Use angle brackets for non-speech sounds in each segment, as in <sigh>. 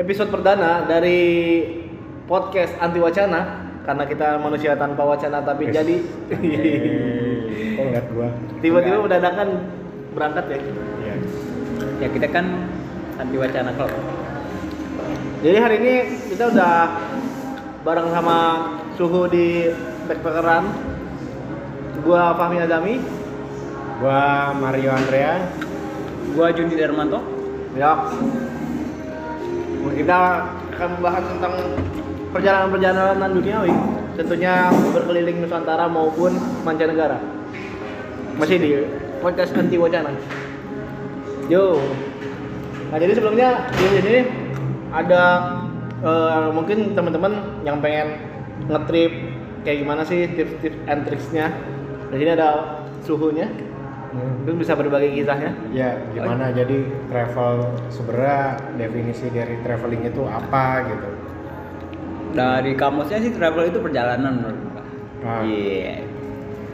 episode perdana dari podcast anti wacana karena kita manusia tanpa wacana tapi Wes. jadi Kok ngeliat gua? tiba-tiba mendadak berangkat ya. Iya. Ya kita kan anti wacana klub. Jadi hari ini kita udah bareng sama suhu di backpackeran. Gua Fahmi Azami. Gua Mario Andrea. Gua Juni Darmanto. Ya. Kita akan membahas tentang perjalanan-perjalanan duniawi, tentunya berkeliling Nusantara maupun mancanegara. Masih di podcast anti wacana. Yo. Nah jadi sebelumnya di sini ada eh, mungkin teman-teman yang pengen ngetrip kayak gimana sih tips-tips and tricksnya. Di sini ada suhunya, Hmm. bisa berbagi kisahnya. Ya, gimana jadi travel sebenarnya definisi dari traveling itu apa gitu. Dari kamusnya sih travel itu perjalanan menurut gua. Ah. Iya.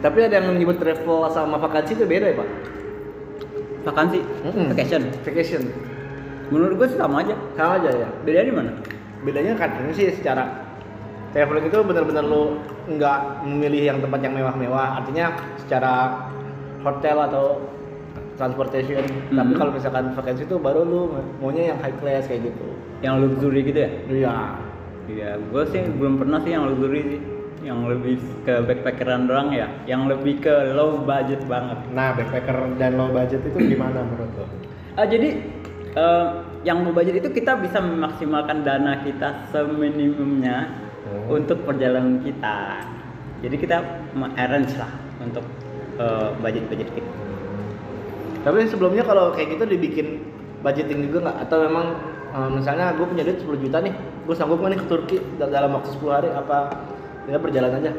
Tapi ada yang menyebut travel sama vakansi itu beda ya pak? Vakansi, Mm-mm. vacation. Vacation. Menurut gua sih sama aja. Sama aja ya. Bedanya di mana? Bedanya katanya sih secara traveling itu benar-benar lu nggak memilih yang tempat yang mewah-mewah. Artinya secara hotel atau transportation. Tapi Mhm. kalau misalkan vakansi itu baru lu maunya yang high class kayak gitu. Yang luxury gitu ya? Iya. Iya, gua sih belum pernah sih yang luxury sih. Yang lebih ke backpackeran doang ya. Yang lebih ke low budget banget. Nah, backpacker dan low budget itu gimana menurut lo? Ah, jadi eh, yang low budget itu kita bisa memaksimalkan dana kita seminimumnya Oh. untuk perjalanan kita. Jadi kita arrange lah untuk eh, budget-budget kita. Tapi sebelumnya kalau kayak gitu dibikin budgeting juga nggak? Atau memang eh, misalnya gue punya duit 10 juta nih, gue sanggup nggak nih ke Turki dal- dalam waktu 10 hari? Apa kita berjalan aja?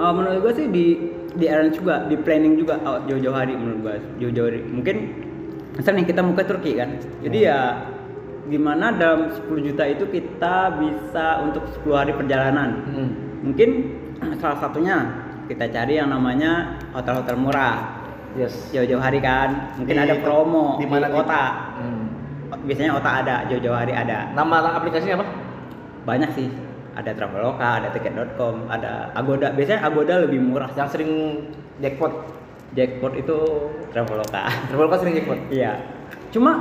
Ah, menurut gua sih di di arrange juga, di planning juga oh, jauh-jauh hari menurut gua. Jauh-jauh hari. Mungkin misalnya kita mau ke Turki kan. Jadi ya gimana dalam 10 juta itu kita bisa untuk 10 hari perjalanan. Hmm. Mungkin <clears throat> salah satunya kita cari yang namanya hotel-hotel murah. Yes. Jauh-jauh hari kan. Mungkin Di- ada promo di mana di- kota. Hmm. Biasanya kota ada, jauh-jauh hari ada. Nama aplikasinya apa? Banyak sih. Ada Traveloka, ada tiket.com, ada Agoda. Biasanya Agoda lebih murah. Yang sering jackpot. Jackpot itu Traveloka. Traveloka sering jackpot. Iya. Cuma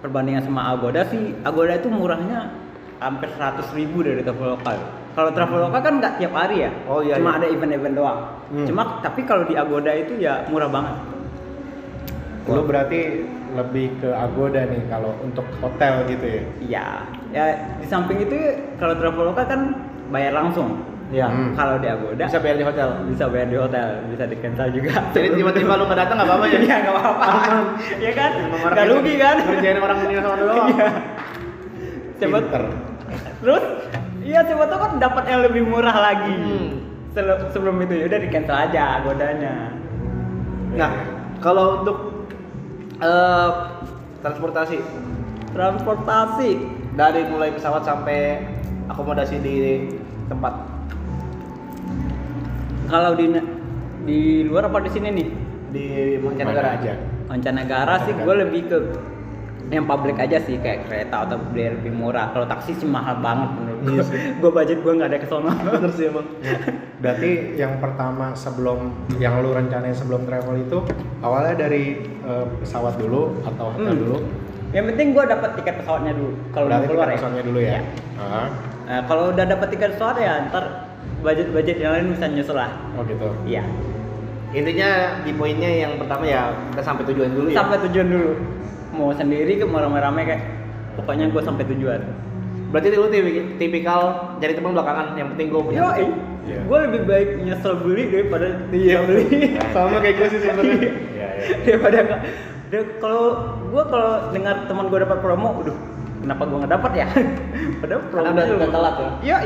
perbandingan sama Agoda sih, Agoda itu murahnya hampir 100 ribu dari Traveloka. Kalau Traveloka kan nggak tiap hari ya. Oh, iya, Cuma iya. ada event-event doang. Hmm. Cuma tapi kalau di Agoda itu ya murah banget. Lo berarti lebih ke Agoda nih kalau untuk hotel gitu ya? Iya. Ya di samping itu kalau Traveloka kan bayar langsung. Iya. Hmm. Kalau di Agoda Bisa bayar di hotel. bisa bayar di hotel, bisa di cancel juga. <laughs> Jadi tiba-tiba lu nggak datang nggak apa-apa ya? Iya nggak apa-apa. Iya kan? Nggak rugi kan? Ngerjain orang dunia sama doang. Iya. Coba Pinter. Terus iya coba tuh kan dapat yang lebih murah lagi. Hmm. Sebelum itu ya udah di cancel aja godanya. Nah, kalau untuk eh, transportasi Transportasi dari mulai pesawat sampai akomodasi di tempat kalau di di luar apa di sini nih? di mancanegara aja? Mancanegara sih gue lebih ke yang publik aja sih kayak kereta atau beli lebih murah. Kalau taksi sih mahal banget menurut gue. Iya sih. gue budget gue nggak ada ke sono. Bener sih emang. <laughs> Berarti yang pertama sebelum yang lu rencanain sebelum travel itu awalnya dari eh, pesawat dulu atau hotel Hmm. dulu? Yang penting gue dapat tiket pesawatnya dulu. Kalau Berarti keluar tiket ya. pesawatnya dulu ya? Iya. Ah, Nah, kalau udah dapat tiket pesawat ya ntar budget-budget yang lain bisa nyusul lah. oh gitu. Iya. Intinya di poinnya yang pertama ya kita sampai tujuan dulu ya. Sampai tujuan dulu. Mau sendiri ke mau rame-rame kayak pokoknya gue sampai tujuan. Berarti lu tipi- tipikal jadi teman belakangan. Yang penting gue punya. Yo, Iya. gue lebih baik nyesel beli daripada tidak beli. <laughs> Sama kayak gue sih sebenarnya. Iya, iya. daripada nggak. Dia kalau gue kalau dengar teman gue dapat promo, udah kenapa gue nggak dapat ya? <laughs> Padahal promo Karena udah- udah telat ya? Iya.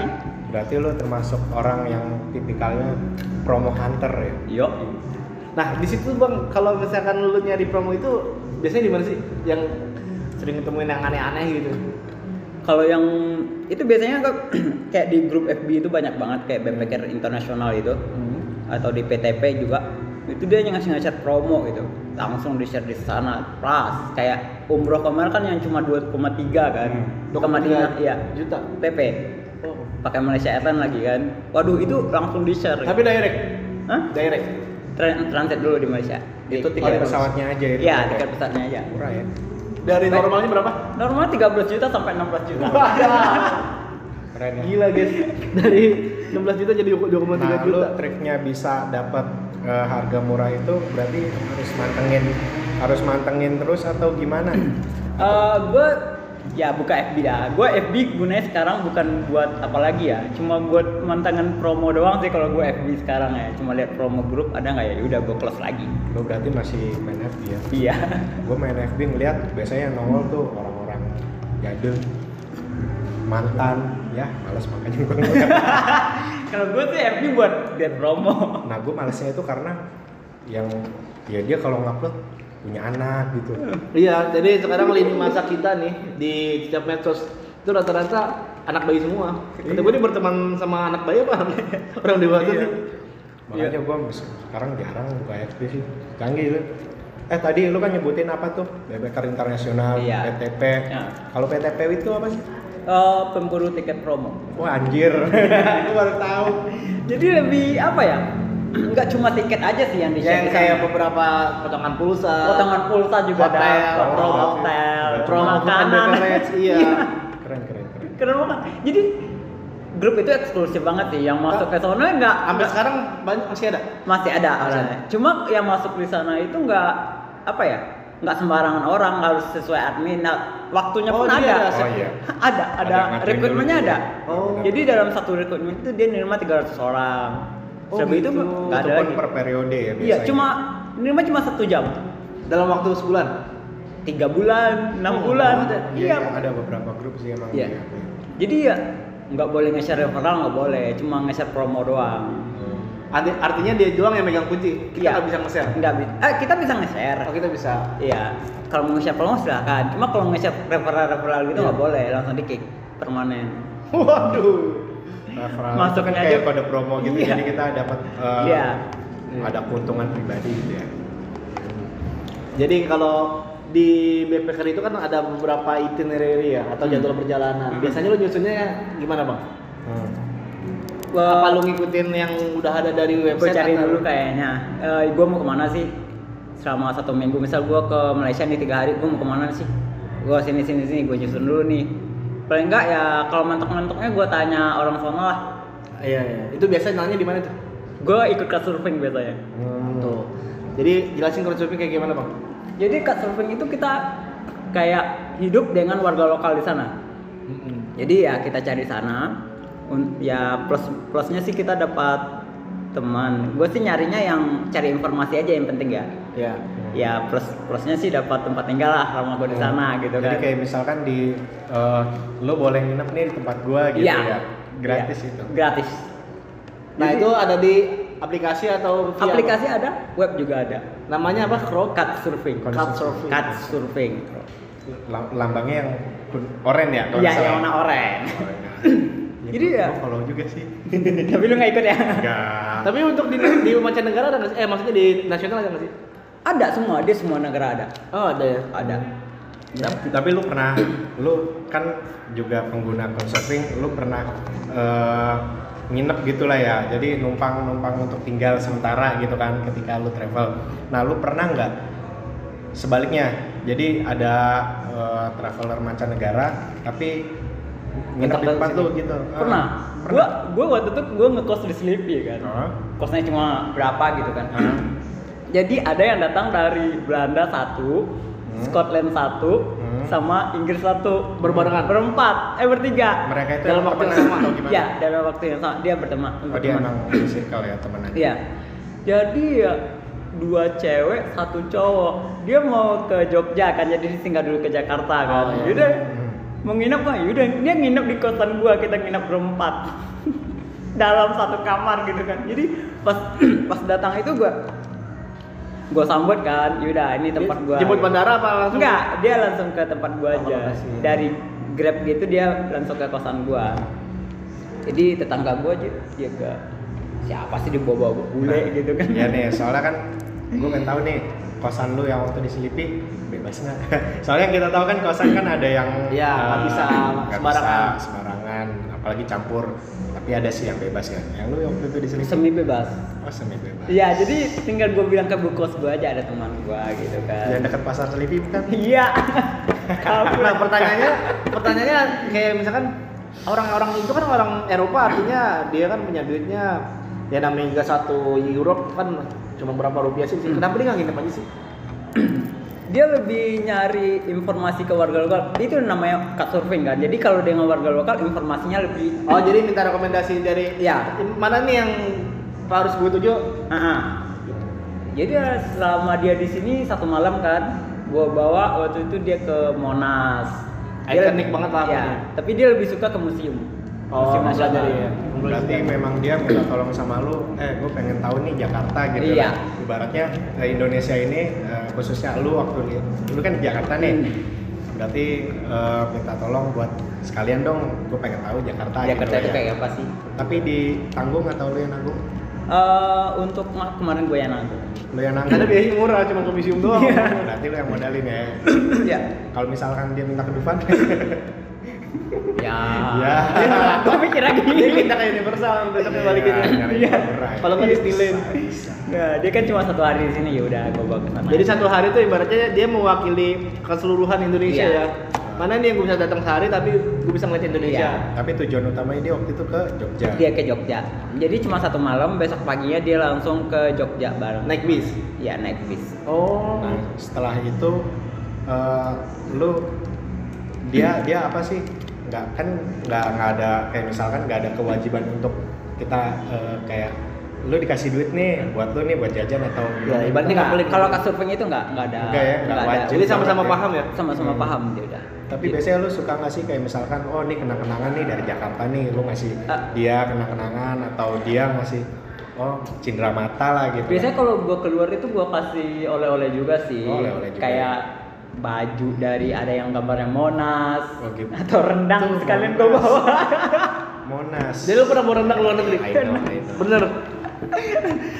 Berarti lu termasuk orang yang tipikalnya promo hunter ya? Yo. Nah di situ bang, kalau misalkan lu nyari promo itu biasanya di mana sih? Yang sering ketemuin yang aneh-aneh gitu. Kalau yang itu biasanya ke- <clears throat> kayak di grup FB itu banyak banget kayak backpacker internasional itu atau di PTP juga itu dia yang ngasih ngasih promo gitu langsung di share di sana plus kayak umroh kemarin kan yang cuma 2,3 kan. Hmm. Ke Madinah, iya. juta. PP. Oh. Pakai Malaysia Airlines lagi kan. Waduh, itu langsung di-share. Tapi direct. Hah? Direct. Tran- transit dulu di Malaysia. Itu Oh, tiket pesawatnya aja itu. Iya, tiket pesawatnya aja. Murah ya. Dari normalnya berapa? Normal 13 juta sampai 16 juta. Keren ya. Gila guys. Dari 16 juta jadi 2,3 Nah, juta. triknya bisa dapat eh, harga murah itu berarti harus mantengin harus mantengin terus atau gimana? Eh, gue ya buka FB dah. Gue FB gunanya sekarang bukan buat apa lagi ya, cuma buat mantangan promo doang sih kalau gue FB sekarang ya. Cuma lihat promo grup ada nggak ya, udah gue close lagi. Lu berarti masih main FB ya? Iya. Gue main FB ngeliat biasanya yang nongol tuh orang-orang jadul mantan ya males makanya gue <laughs> kalau gue sih FB buat lihat promo. nah gue malesnya itu karena yang ya dia kalau ngupload punya anak gitu Iya, jadi sekarang lini masa kita nih di setiap medsos itu rata-rata anak bayi semua. Kata gue dia berteman sama anak bayi apa? <laughs> Orang dewasa Iya. sih. makanya gue sekarang jarang buka FB sih canggih lu eh tadi lu kan nyebutin apa tuh BBK internasional Iya. PTP Ya. kalau PTP itu apa sih Eh, pemburu tiket promo. wah anjir <laughs> gue baru tahu Jadi lebih apa ya? Nggak cuma tiket aja sih yang di Yang kayak beberapa potongan pulsa. potongan pulsa juga Hotel, ada, promo oh, hotel, iya. promo makanan. beverage, iya. keren keren keren Keren banget. Jadi grup itu eksklusif banget sih. Yang masuk ke sana nggak Sampai sekarang banyak masih ada. masih ada Masih orangnya. Cuma yang masuk di sana itu nggak apa ya? Nggak sembarangan orang harus sesuai admin. Nah, waktunya Oh, pun ada. ada oh iya Ada, ada, Ada rekrutmennya ada. Oh. Jadi dalam satu rekrutmen itu dia nerima 300 orang. Oh, itu gitu. nggak ada itu lagi. per periode ya Iya, biasanya cuma nerima cuma satu jam. Dalam waktu sebulan. Tiga bulan, enam Oh, bulan. ada. iya, Iya. iya, ada beberapa grup sih emang Iya. iya. Jadi ya nggak boleh nge-share referral nggak boleh, cuma nge-share promo doang. Arti- Artinya dia doang yang megang kunci. Kita Iya. nggak bisa nge-share. Nggak bisa. Eh kita bisa nge-share. Oh, kita bisa. Iya. Kalau mau nge-share promo silahkan. Cuma kalau nge-share referral referral gitu Iya. nggak boleh, langsung di kick permanen. Waduh. Referral kan aja- kayak kode promo gitu Iya. jadi kita dapat eh, Iya. ada keuntungan pribadi gitu ya Jadi kalau di BPKR itu kan ada beberapa itinerary ya atau jadwal perjalanan. Hmm. Biasanya lo nyusunnya gimana bang? Hmm. Gua- Apa lo ngikutin yang udah ada dari gue website? cari atau- dulu kayaknya eh gue mau ke mana sih selama satu minggu misal gue ke Malaysia nih tiga hari gue mau ke mana sih gue sini sini sini gue nyusun dulu nih paling enggak ya kalau mentok-mentoknya gue tanya orang sana lah Iya iya. Itu biasa nanya di mana tuh? gue ikut cut surfing biasanya Hmm. Tuh. Jadi jelasin crowdsurfing kayak gimana bang? jadi cut surfing itu kita kayak hidup dengan warga lokal di sana jadi ya kita cari sana ya plus plusnya sih kita dapat teman gue sih nyarinya yang cari informasi aja yang penting ya Ya. ya plus plusnya sih dapat tempat tinggal lah lama gue di sana gitu Jadi kan kayak misalkan di eh, lo boleh nginep nih di tempat gua gitu Iya. ya. Gratis Iya. itu. gratis Nah Jadi, itu ada di aplikasi atau via aplikasi ada web juga ada apa? Namanya apa? Crowd cut surfing Cut surfing. cut surfing Lam- Lambangnya yang oren ya kalau iya yang warna oranye Ya, Jadi ya- gua follow juga sih. <laughs> tapi lu nggak ikut ya Enggak. Tapi untuk di, di mancanegara ada nggak sih? Eh maksudnya di nasional ada nggak sih? ada semua dia semua negara ada Oh ada ya. ada Tapi, tapi lu pernah, lu kan juga pengguna couchsurfing, lu pernah eh, nginep gitulah ya. Jadi numpang numpang untuk tinggal sementara gitu kan ketika lu travel. Nah lu pernah nggak sebaliknya? Jadi ada eh, traveler mancanegara tapi nginep di tempat lu gitu. Ah, pernah gua gua waktu itu gua ngekos di Sleepy kan Hah? kosnya cuma berapa gitu kan Hah? jadi ada yang datang dari Belanda satu Hmm. Scotland satu Hmm. sama Inggris satu Berbarengan? berempat eh bertiga Mereka itu Dalam waktu yang sama? atau gimana? ya dalam waktu yang sama dia berteman Oh dia berteman. emang circle ya temenan. Iya. Jadi ya dua cewek satu cowok. Dia mau ke Jogja kan jadi dia singgah dulu ke Jakarta kan. Oh, iya. Hmm. Mau nginep kan? Yaudah dia nginep di kosan gua kita nginep berempat <laughs> dalam satu kamar gitu kan. Jadi pas <clears throat> pas datang itu gua gua sambut kan. Yaudah ini tempat gua. Jemput bandara apa langsung? Enggak, dia langsung ke tempat gua Oh, aja. lokasi. Dari Grab gitu dia langsung ke kosan gua. Jadi tetangga gua aja dia ke siapa sih di bawa bule Nah, <laughs> gitu kan. Ya nih, soalnya kan gue pengen tahu nih kosan lu yang waktu diselipi bebas nggak? <laughs> Soalnya yang kita tahu kan kosan kan ada yang Iya, nggak eh, bisa nggak sembarangan. bisa sembarangan, apalagi campur. Tapi ada sih yang bebas kan. Yang lu waktu itu diselipi Semi bebas. oh semi bebas. Iya, jadi tinggal gue bilang ke bu kos gue aja ada teman gue gitu kan. Yang dekat pasar selipi bukan? Iya. <laughs> Nah pertanyaannya, pertanyaannya kayak misalkan orang-orang itu kan orang Eropa artinya dia kan punya duitnya ya namanya juga satu Euro kan cuma berapa rupiah sih. Kenapa dia nggak nginep aja sih? <clears throat> dia lebih nyari informasi ke warga lokal. Itu namanya cut surfing kan. Jadi kalau dengan warga lokal informasinya lebih Oh jadi minta rekomendasi dari Iya. mana nih yang harus gue tuju? Ah, ah. Jadi ya, selama dia di sini satu malam kan, gua bawa waktu itu dia ke Monas. Ikonik banget lah Ya, tapi dia lebih suka ke museum. Oh, museum nasional. belajar ya. Berarti memang dia minta tolong sama lu, eh gue pengen tahu nih Jakarta gitu Iya. kan. Ibaratnya eh, Indonesia ini eh, khususnya lu waktu li- lu kan di Jakarta nih. Hmm. Berarti eh, minta tolong buat sekalian dong, gue pengen tahu Jakarta. Jakarta gitu itu ya. kayak apa sih? Tapi ditanggung atau lu yang nanggung? Eh, untuk ma- kemarin gue yang nanggung. Lu yang nanggung. Karena biayanya murah cuma ke museum doang. Berarti lu yang modalin ya. ya. Kalau misalkan dia minta ke Dufan, <laughs> Ya. Ya. <laughs> gue mikir lagi. Dia minta ke Universal besoknya balikin. Iya, Iya. ya. Kalau nggak bisa. Nah, dia kan cuma satu hari di sini ya udah gue bawa ke sana. Jadi satu hari itu ibaratnya dia mewakili keseluruhan Indonesia Iya. ya. Mana nih yang gue bisa datang sehari tapi gue bisa ngeliat Indonesia. Iya. Tapi tujuan utamanya dia waktu itu ke Jogja. dia ke Jogja. Jadi cuma satu malam, besok paginya dia langsung ke Jogja bareng. Naik bis. Ya naik bis. Oh. Nah, setelah itu eh, lu dia dia apa sih? Nggak kan nggak nggak ada kayak misalkan nggak ada kewajiban untuk kita eh, kayak lu dikasih duit nih buat lu nih buat jajan atau Ya, ibaratnya Enggak, pelit. kalau kasur surfing itu enggak, enggak ada. Enggak ya, enggak ada. wajib. Jadi sama-sama ya. paham ya. Sama-sama Hmm. paham dia udah. Tapi Gitu. biasanya lu suka nggak sih kayak misalkan oh ini kenang-kenangan nih dari Jakarta nih lu ngasih Ah. dia kenang-kenangan atau dia ngasih oh cindera mata lah gitu. Biasanya kalau gua keluar itu gua kasih oleh-oleh juga sih. Oh, oleh-oleh juga Kayak baju dari ada yang gambarnya Monas Oh, gitu. atau rendang Tuh, sekalian gua bawa. Monas. Jadi lu pernah bawa rendang luar negeri? I know, I know. Bener.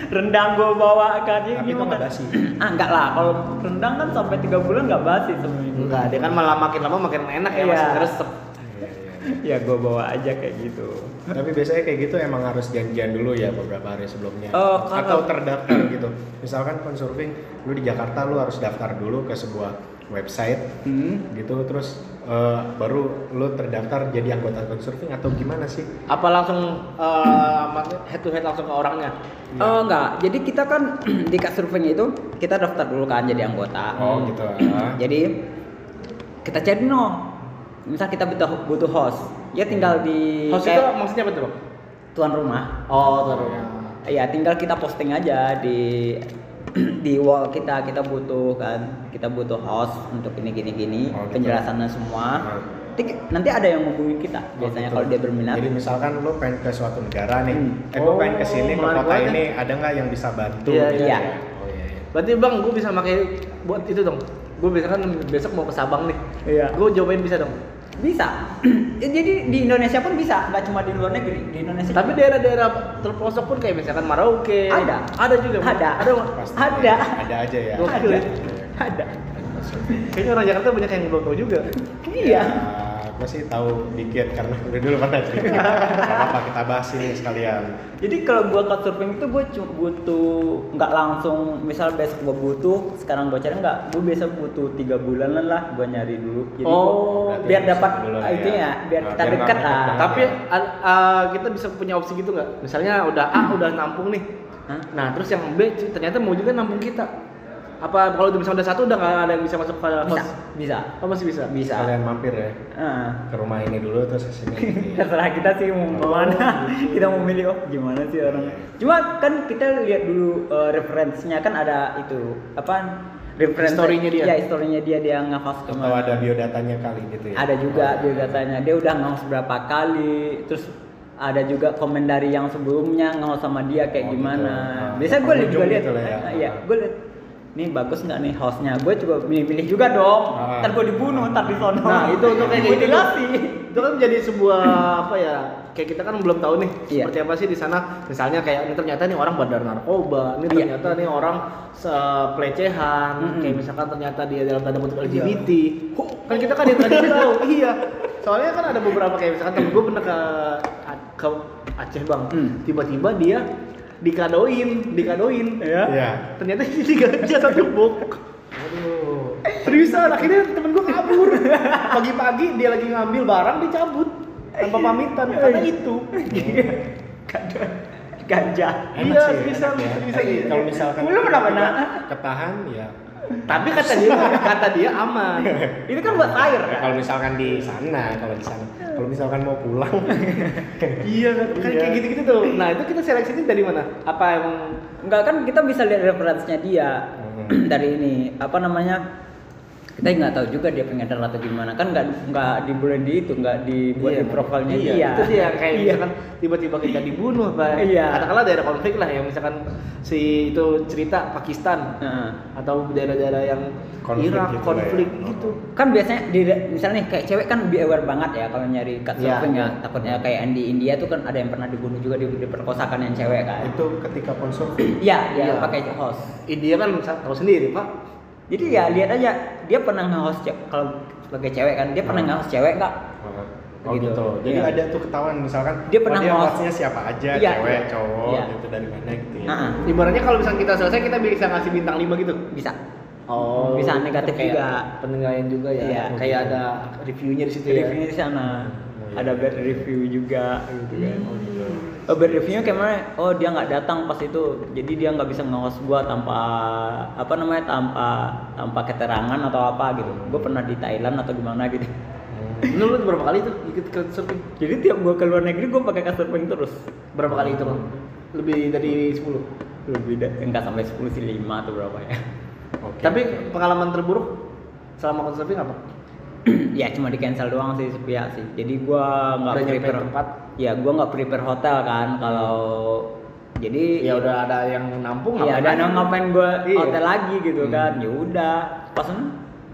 rendang gua bawa kan ini Tapi itu nggak basi. <clears throat> Ah, enggak lah. Kalau rendang kan sampai tiga bulan nggak basi seminggu. Enggak, dia kan malah makin lama makin enak ya Iya. masih ngeresep. Iya, iya. ya gua bawa aja kayak gitu. Tapi biasanya kayak gitu emang harus janjian dulu ya beberapa hari sebelumnya. Oh, kalau- Atau terdaftar gitu. Misalkan consurfing, lu di Jakarta lu harus daftar dulu ke sebuah website Hmm. gitu terus eh, baru lu terdaftar jadi anggota consurfing atau gimana sih? Apa langsung eh, head to head langsung ke orangnya? Oh enggak, jadi kita kan <clears throat> di Kak Surfing itu kita daftar dulu kan jadi anggota. Oh gitu. ah. Jadi kita cari no. Misal kita butuh butuh host, ya tinggal di Host itu maksudnya apa tuh, tuan rumah. Oh, taruh. Ya tinggal kita posting aja di <clears throat> di wall kita kita butuh kan kita butuh host untuk ini gini gini Oh, gitu. penjelasannya semua. Nanti, nanti ada yang menghubungi kita Oh, biasanya gitu. kalau dia berminat. Jadi misalkan lu pengen ke suatu negara nih, Hmm. eh gua Oh, pengen ke sini ke menarik kota banget. ini, ada nggak yang bisa bantu? Iya, gitu iya. ya? Oh iya. iya. Berarti Bang, gue bisa pakai buat itu dong. Gue biasa kan besok mau ke Sabang nih. Iya. Gue jawabin bisa dong. Bisa. <clears throat> Ya, Jadi di Indonesia pun bisa, nggak cuma di luar negeri. Di Indonesia. Tapi daerah-daerah terpelosok pun kayak misalkan Merauke. Ada. Ada juga. Ada. Ada. Ada. Ada aja ya. Ada. ya. Ada. Kayaknya orang Jakarta banyak yang belum tahu juga. Iya. gue sih tahu dikit karena <laughs> udah dulu pernah cerita. Apa kita bahas ini sekalian. Jadi kalau gua cut surfing itu gua cuma butuh nggak langsung misal besok gua butuh sekarang gua cari nggak gua biasa butuh tiga bulanan lah gua nyari dulu jadi Oh, biar dapat lah itu ya. ya biar Nah, kita biar dekat lah Tapi ya. a- kita bisa punya opsi gitu nggak? Misalnya udah A <clears throat> udah nampung nih. Hah? Nah terus yang B ternyata mau juga nampung kita. Apa kalau udah misalnya udah satu udah nggak ada yang bisa masuk ke bisa host? bisa Oh masih bisa. bisa Kalian mampir ya Ah. ke rumah ini dulu terus ke sini. <laughs> terserah kita sih mau ke mana gitu. <laughs> kita mau milih oh gimana sih orang cuma kan kita lihat dulu eh, referensinya kan ada itu apa referensi Historinya dia. ya historinya dia dia nge-host Atau ke mana ada biodatanya kali gitu ya. ada juga Oh, biodatanya dia udah nge berapa kali terus ada juga komen dari yang sebelumnya nge sama dia kayak Oh, gitu. gimana Ah, biasa gue juga lihat gitu ya. iya gue lihat nih bagus nggak nih hostnya gue juga milih-milih juga dong Ah. ntar gue dibunuh ntar di sono Nah, itu untuk kayak gitu. itu kan menjadi sebuah apa ya kayak kita kan belum tahu nih Iya. seperti apa sih di sana misalnya kayak ini ternyata nih orang bandar narkoba ini Iya. ternyata nih orang se- pelecehan Mm-mm. kayak misalkan ternyata dia dalam tanda kutip LGBT kan kita kan yang tadi <laughs> tahu iya soalnya kan ada beberapa kayak misalkan temen gue pernah ke ke Aceh bang Hmm. tiba-tiba dia dikadoin dikadoin Ya. Iya. ternyata ini gajah satu bok Aduh. seriusan akhirnya temen gue kabur pagi-pagi dia lagi ngambil barang dicabut tanpa pamitan karena itu Ganja. Enak Iya, bisa, ya. bisa, bisa. Kalau misalkan Lu pernah pernah? ketahan ya. Tapi kata dia kata dia aman. Itu kan buat air. Ya, kan? kalau misalkan di sana, kalau di sana, kalau misalkan mau pulang, iya kan kan Iya. kayak gitu-gitu tuh. Nah itu kita seleksinya dari mana? Apa emang Enggak kan kita bisa lihat referensinya dia. Hmm. <clears throat> dari ini apa namanya kita nggak tahu juga dia pengedar atau gimana kan nggak nggak dibuat di itu nggak dibuat Iya, di profilnya iya, dia itu sih yang kayak Iya. misalkan tiba-tiba kita dibunuh apa Iya. katakanlah daerah konflik lah yang misalkan si itu cerita Pakistan Heeh. atau daerah-daerah yang Konflik Irak gitu lah konflik ya. gitu kan biasanya di misalnya nih kayak cewek kan be aware banget ya kalau nyari cut Iya, surfing ya takutnya kayak di India tuh kan ada yang pernah dibunuh juga di, diperkosakan yang cewek kan itu ketika surfing. iya Iya. pakai host India kan tahu sendiri pak jadi ya lihat aja dia pernah nge-host ce- kalau sebagai cewek kan dia pernah Hmm. nge-host cewek nggak Oh Gitu. gitu. Jadi Iya. ada tuh ketahuan misalkan Dia pernah oh, hostnya siapa aja, Iya, cewek, iya. cowok, Iya. gitu dari mana gitu ya. Heeh. ibaratnya kalau misalnya kita selesai kita bisa ngasih bintang 5 gitu bisa Oh, Bisa negatif kayak juga. Penilaian juga ya. Iya. Kayak ada reviewnya di situ ya. reviewnya di sana iya. ada bad review juga gitu kan Oh gitu. Oh, bad reviewnya kayak mana? Oh dia nggak datang pas itu, jadi dia nggak bisa nge-host gua tanpa apa namanya tanpa tanpa keterangan atau apa gitu. Gue pernah di Thailand atau gimana gitu. Lu lu berapa kali tuh ikut ke surfing? Jadi tiap gua ke luar negeri gua pakai kasur surfing terus. Berapa kali itu, Bang? Lebih dari 10. Lebih da- enggak sampai 10 sih 5 atau berapa ya. Oke. Tapi pengalaman terburuk selama surfing apa? <clears throat> ya cuma di cancel doang sih sepihak sih. Jadi gua nggak prepare tempat? Ya gua nggak prepare hotel kan kalau jadi Ya udah ada yang nampung Iya, ngapain dan lagi? ngapain gue Iya. hotel lagi gitu Hmm. kan. Ya udah, pas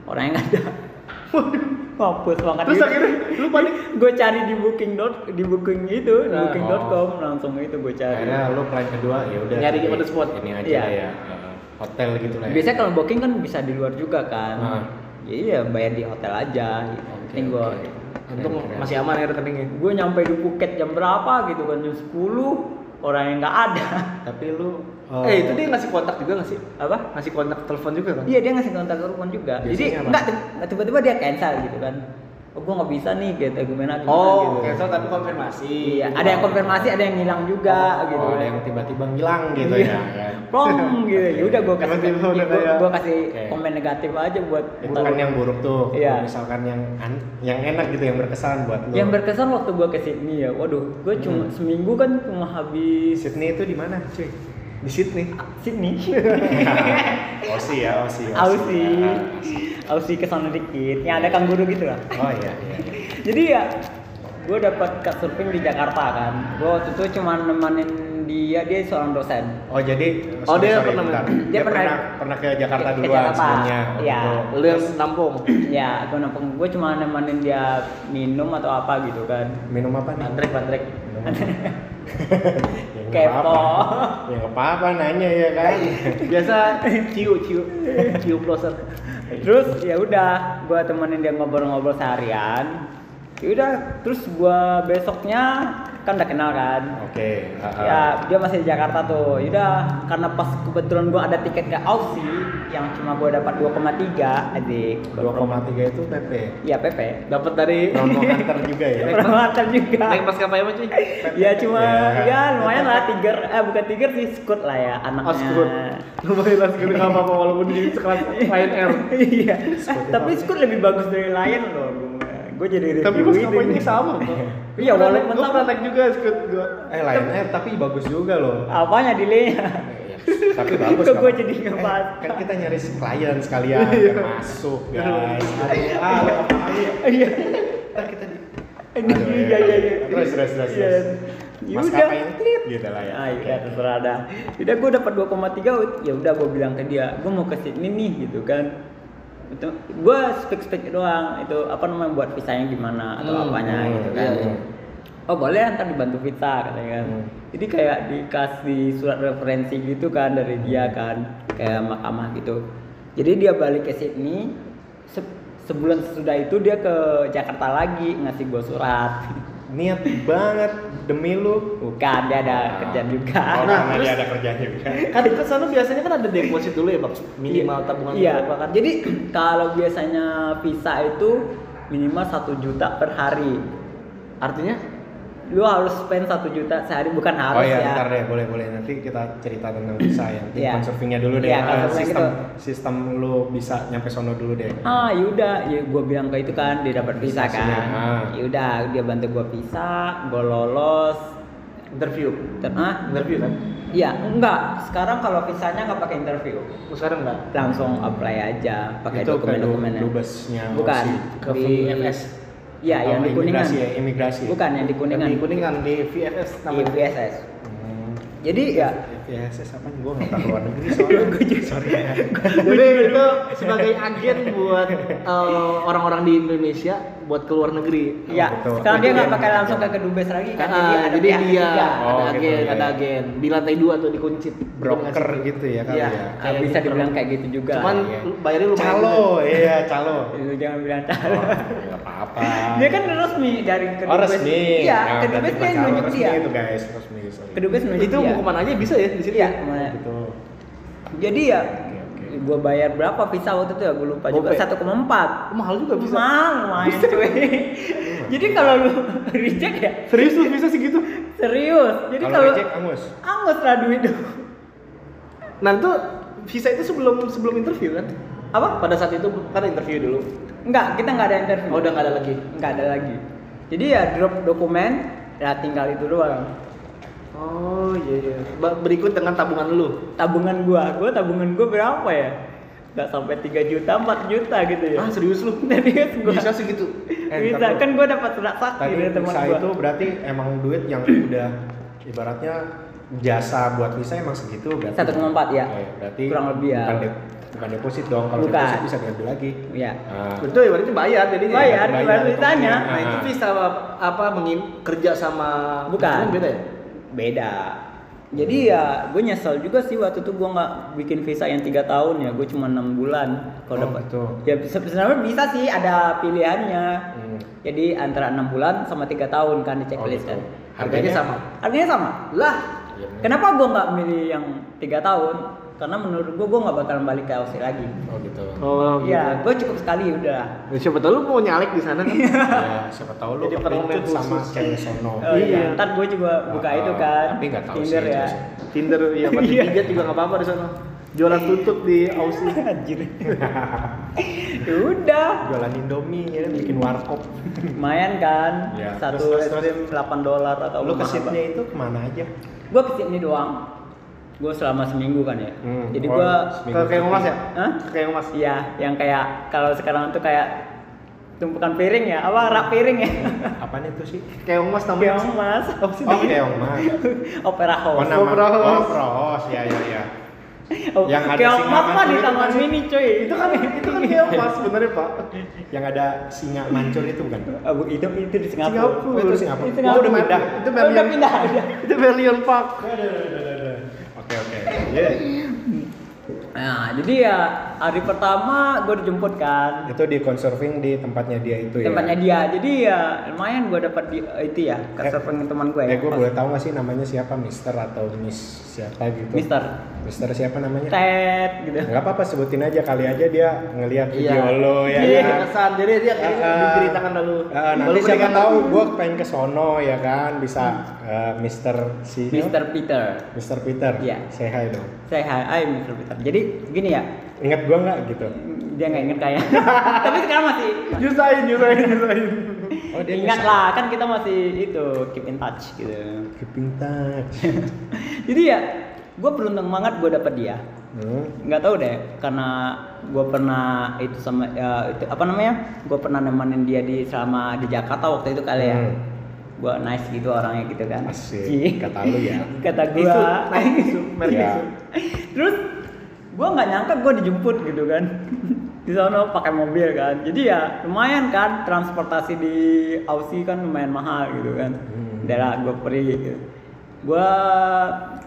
orang yang nggak ada. <laughs> Waduh, hapus banget. Terus akhirnya lu panik? Gue cari di booking dot di booking itu, di Nah, booking.com langsung itu gue cari. Akhirnya lu plan kedua ya udah. Nyari on the spot. Ini aja Iya. ya. eh, Hotel gitu lah ya. Biasanya kalau booking kan bisa di luar juga kan. Nah. Jadi ya bayar di hotel aja gitu. Oke, Penting gue oke. Untung Keren, keren. masih aman ya rekeningnya. gue nyampe di Phuket jam berapa gitu kan jam 10 orang yang nggak ada. <laughs> Tapi lu Eh, itu dia ngasih kontak juga nggak sih? Apa? Ngasih kontak telepon juga kan? Iya dia ngasih kontak telepon juga. Jadi Biasanya apa? enggak enggak tiba-tiba dia cancel gitu kan. Oh gua nggak bisa nih gitu gimana gimana Oh, gitu. cancel tapi konfirmasi. Iya, ada yang konfirmasi, ada yang hilang juga gitu. Oh, ada yang tiba-tiba ngilang gitu Iya. ya. ya. Plong <laughs> gitu. Ya udah gua kasih gua, kayak- gua kasih Oke. komen negatif aja buat Itu kan yang buruk tuh. Iya. Misalkan yang an- yang enak gitu yang berkesan buat lu. yang berkesan waktu gua ke Sydney ya. Waduh, gua cuma Hmm. seminggu kan cuma habis Sydney itu di mana, cuy? Di Sydney. Sydney. <laughs> Aussie ya, Aussie. Aussie. Ya, Aussie ke sana dikit. Yang ada kanguru gitu lah. Oh iya, iya. <laughs> jadi ya gue dapat cut surfing di Jakarta kan gue waktu itu cuma nemenin dia dia seorang dosen Oh jadi Oh, sorry, dia sorry, pernah- bentar. dia dia, pernah- pernah pernah ke Jakarta ke duluan Jakarta. sebelumnya. Gitu. Lu yang nampung. ya gue nampung gue cuma nemenin dia minum atau apa gitu kan Minum apa nih? Bandrek, bandrek. <laughs> Apa? ya, Kepo. Ya nggak apa-apa nanya ya kan. Biasa ciu, ciu. Ciu closer. Terus ya udah gue temenin dia ngobrol-ngobrol seharian. Ya udah terus gue besoknya kan udah kenal kan Oke. ah, ah. ya dia masih di Jakarta tuh yaudah karena pas kebetulan gue ada tiket ke Aussie yang cuma gue dapat 2,3 adik 2,3 itu PP. Iya PP Dapat dari Romo antar <laughs> juga ya. Permata juga naik maskapai apa cuy? ya cuma Ya. ya lumayan lah tiger eh bukan tiger sih scoot lah ya anaknya Oh, Scoot. Lumayan lah Scoot nggak apa-apa walaupun di sekelas Lion Air. <laughs> iya tapi apa? scoot lebih bagus dari lion loh gue jadi review Tapi maskapainya ini. sama kok. <laughs> Iya, walaupun gue pernah naik juga Scoot gua. Eh Air tapi bagus juga loh. apanya delaynya Ya, <laughs> tapi bagus. Kok gue jadi ngebahas? Eh, kan kita nyari klien sekalian biar masuk guys. Aduh, ah, iya Ntar kita di Ini iya iya iya Terus terus terus. Iya. terus. Ya Maskapai udah. yang tit gitu lah ya. Ah, iya terserah dah. Gue dapat 2,3 ya udah gue bilang ke dia, gue mau ke Sydney nih gitu kan. Itu gue speak speak doang. Itu apa namanya buat visanya gimana atau Hmm, apanya hmm, gitu kan. iya, iya. oh boleh ntar dibantu visa katanya kan. Hmm. jadi kayak dikasih surat referensi gitu kan dari dia kan. Kayak mahkamah gitu. Jadi dia balik ke Sydney se- sebulan sesudah itu dia ke Jakarta lagi ngasih gue surat <laughs> Niat banget demi lu. bukan dia ada kerjaan juga Oh, Nah, karena dia ada kerjaan juga. <laughs> Kan itu sana biasanya kan ada deposit dulu ya bang, minimal tabungan iya berapa kan? jadi <clears throat> kalau biasanya visa itu minimal satu juta per hari Artinya? Lu harus spend satu juta sehari bukan Oh harus iya, ya ntar deh, boleh boleh nanti kita cerita tentang visa ya. Nanti Iya. conservingnya dulu deh. Iya, Eh, conserving sistem gitu. sistem lu bisa nyampe sono dulu deh. ah yaudah ya gue bilang ke itu kan dia dapat visa kan ah. yaudah dia bantu gue visa gue lolos Interview. dan ah Interview kan? iya enggak sekarang kalau visanya nggak pakai interview Oh, sekarang enggak? langsung apply aja pakai Itu ke dokumen-dokumennya dubesnya bukan. Ke di. Iya, yang di kuningan. imigrasi ya, imigrasi. Bukan yang di kuningan. Di kuningan di VFS Di namanya. VSS. Hmm. Jadi ya VSS apa? Gue nggak tahu luar negeri soalnya. <laughs> gue juga sorry ya. <laughs> Jadi itu sebagai agen buat eh, orang-orang di Indonesia buat ke luar negeri. ya betul. sekarang dia nggak pakai langsung ke kedubes lagi kan. Ah, jadi pihak dia ketiga. Oh, ada gitu, agen, iya, ada iya. agen di lantai dua tuh dikuncit. Broker gitu ya kali Iya. ya. Ah, bisa dibilang kayak gitu juga. Cuman Iya. bayarnya lumayan. Calo, iya calo. Lu <laughs> jangan bilang Oh, calo. nggak apa-apa. <laughs> Dia kan resmi dari kedubes. Oh resmi. Iya, Nah, kedubes dia calo, nunjuk resmi dia. itu guys, resmi. sorry. Kedubes nunjuk Itu dia. ke mana aja bisa ya di sini? Iya, ke mana. Gitu. Jadi ya Gua bayar berapa visa waktu itu ya gue lupa juga Gope. 1,4 Oh, mahal juga bisa. mahal lumayan cuy jadi kalau lu <laughs> reject ya Serius lu bisa segitu? serius jadi Kalau reject angus. angus lah duit lu Nah itu visa itu sebelum sebelum interview kan? apa Pada saat itu kan interview dulu. enggak kita nggak ada interview Oh, udah nggak ada lagi. nggak ada lagi jadi ya drop dokumen ya tinggal itu doang Oh iya iya. Berikut dengan tabungan lu. tabungan gua gua tabungan gua berapa ya nggak sampai 3 juta 4 juta gitu ya Ah serius lu? <laughs> serius gua Bisa segitu? Eh, bisa kan gua dapat surat sakti dari teman gua itu berarti emang duit yang <clears throat> udah ibaratnya jasa buat visa emang segitu berarti. 1,4 ya. Oke, berarti Kurang lebih ya. Bukan, de- bukan deposit dong. Kalau Bukan. deposit bisa diambil lagi. ya Nah, Itu ya berarti bayar jadinya. Bayar, bayar bayar visanya. Nah itu Ah. visa apa, apa mengin kerja sama Bukan. Itu beda ya? Beda jadi ya gue nyesel juga sih waktu itu gue nggak bikin visa yang tiga tahun ya gue cuma enam bulan kalau Oh, dapat gitu. ya sebenarnya bisa sih ada pilihannya Hmm. jadi antara enam bulan sama tiga tahun kan di checklist Oh, gitu. kan Harganya sama. harganya sama Lah. Bener. kenapa gue nggak milih yang tiga tahun karena menurut gue gue nggak bakalan balik ke Aussie lagi Oh gitu. Oh ya gue cukup sekali udah Ya, siapa tahu lu mau nyalek di sana kan? <laughs> ya, siapa tahu lu Jadi kepincut permen sama cewek sono. oh iya ntar gue juga buka Ah, itu kan tapi nggak tahu Tinder sih, ya itu. Tinder ya pasti Iya. <laughs> pijat juga nggak apa-apa di sana. Jualan tutut di Aussie. <laughs> anjir Ya udah Jualan Indomie ya, bikin warkop. lumayan kan Ya, satu terus, terus, es krim 8 dolar atau lu ke Sydney itu ke mana aja? gue ke Sydney doang gue selama seminggu kan ya Hmm, jadi oh, gue. Ke kayak Mas ya? Hah? Kayak Mas. iya yang kayak kalau sekarang tuh kayak tumpukan piring ya apa rak piring ya <laughs> Apaan itu sih? Kayak Mas namanya. keong mas Oh, keong mas. <laughs> opera Oh, house nama. Pros. Oh, pros. Ya, ya, ya. <laughs> Oh, yang ada keong singa mas mah mancur di taman sih? mini cuy Itu kan itu kan kayak Mas sebenarnya Pak. Yang ada singa mancur itu bukan? Oh, bu- itu itu di Singapura. Singapura. Oh, itu Singapura. Itu Oh, Singapura. udah pindah. Itu Oh, udah pindah udah. Itu Berlian Park. Oke, oke. Iya. Nah, jadi ya hari pertama gue dijemput kan Itu di conserving di tempatnya dia itu ya. tempatnya dia. Jadi ya lumayan gue dapat di itu ya keserving teman gue ya. Eh, gue boleh tahu nggak sih namanya siapa, Mister atau Miss siapa gitu? Mister Mister siapa namanya? Ted gitu. Nggak apa-apa sebutin aja kali aja dia ngelihat video Iya. lo ya. Iya, kan? kesan. Jadi dia kayak ah. diceritakan dulu. Ah, nanti siapa tahu gue pengen ke sono ya kan bisa eh, Mister si Mister Peter. Mister Peter. Iya. Say hi dong. Hai Mister Peter. Jadi gini ya, Ingat gue nggak gitu? dia nggak inget kayak. <laughs> Tapi sekarang masih Nyusahin, nyusahin, nyusahin. <laughs> Oh dia ingat lah kan kita masih itu keep in touch gitu. Keeping touch. <laughs> Jadi ya gue beruntung banget gue dapet dia. Hmm. nggak tahu deh karena gue pernah itu sama ya, itu apa namanya gue pernah nemenin dia di selama di Jakarta waktu itu kali ya Hmm. gue nice gitu orangnya gitu kan Asik. Kata lu ya. kata gue merek Iya. isu. terus gue nggak nyangka gue dijemput gitu kan. <laughs> Di sana pakai mobil kan. Jadi ya lumayan kan transportasi di Aussie kan lumayan mahal gitu kan. Hmm. daerah gue pergi gitu. Gue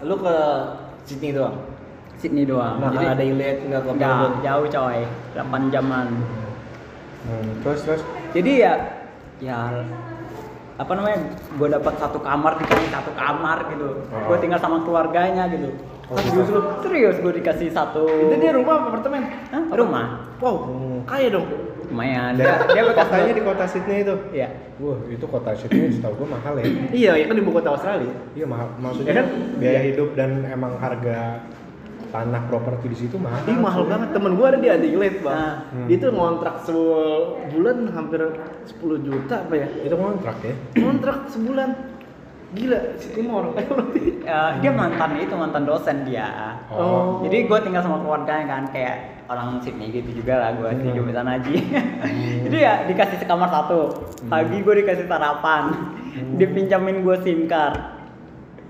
Lu ke Sydney doang. Sydney doang. Nggak jadi ada Adelaide, nggak ke Melbourne. jauh coy. 8 jaman. Hmm, terus terus? Jadi ya ya apa namanya gue dapat satu kamar dikasih satu kamar gitu. Oh. gue tinggal sama keluarganya gitu serius lu serius gue dikasih satu Itu dia rumah apa apartemen? Hah? rumah Wow, kaya dong. lumayan dia, dia bekas <laughs> kotanya di kota Sydney itu. Iya. Wah, itu kota Sydney setahu gua mahal ya. Iya, ya kan ibu kota Australia. Iya mahal. Maksudnya Ya kan? biaya hidup dan emang harga tanah properti di situ mahal. Ih mahal banget. Temen gua ada di Adelaide, Bang. Nah. Hmm. Dia tuh ngontrak sebulan hampir 10 juta apa ya? Itu kontrak ya. Ngontrak sebulan. Gila, orang kaya berarti. Ya, dia mantan itu mantan dosen dia Oh. jadi gue tinggal sama keluarganya kan kayak orang Sydney gitu juga lah gue Hmm. hidup di sana aja jadi ya dikasih sekamar satu pagi gue dikasih sarapan Hmm. dipinjamin gue sim card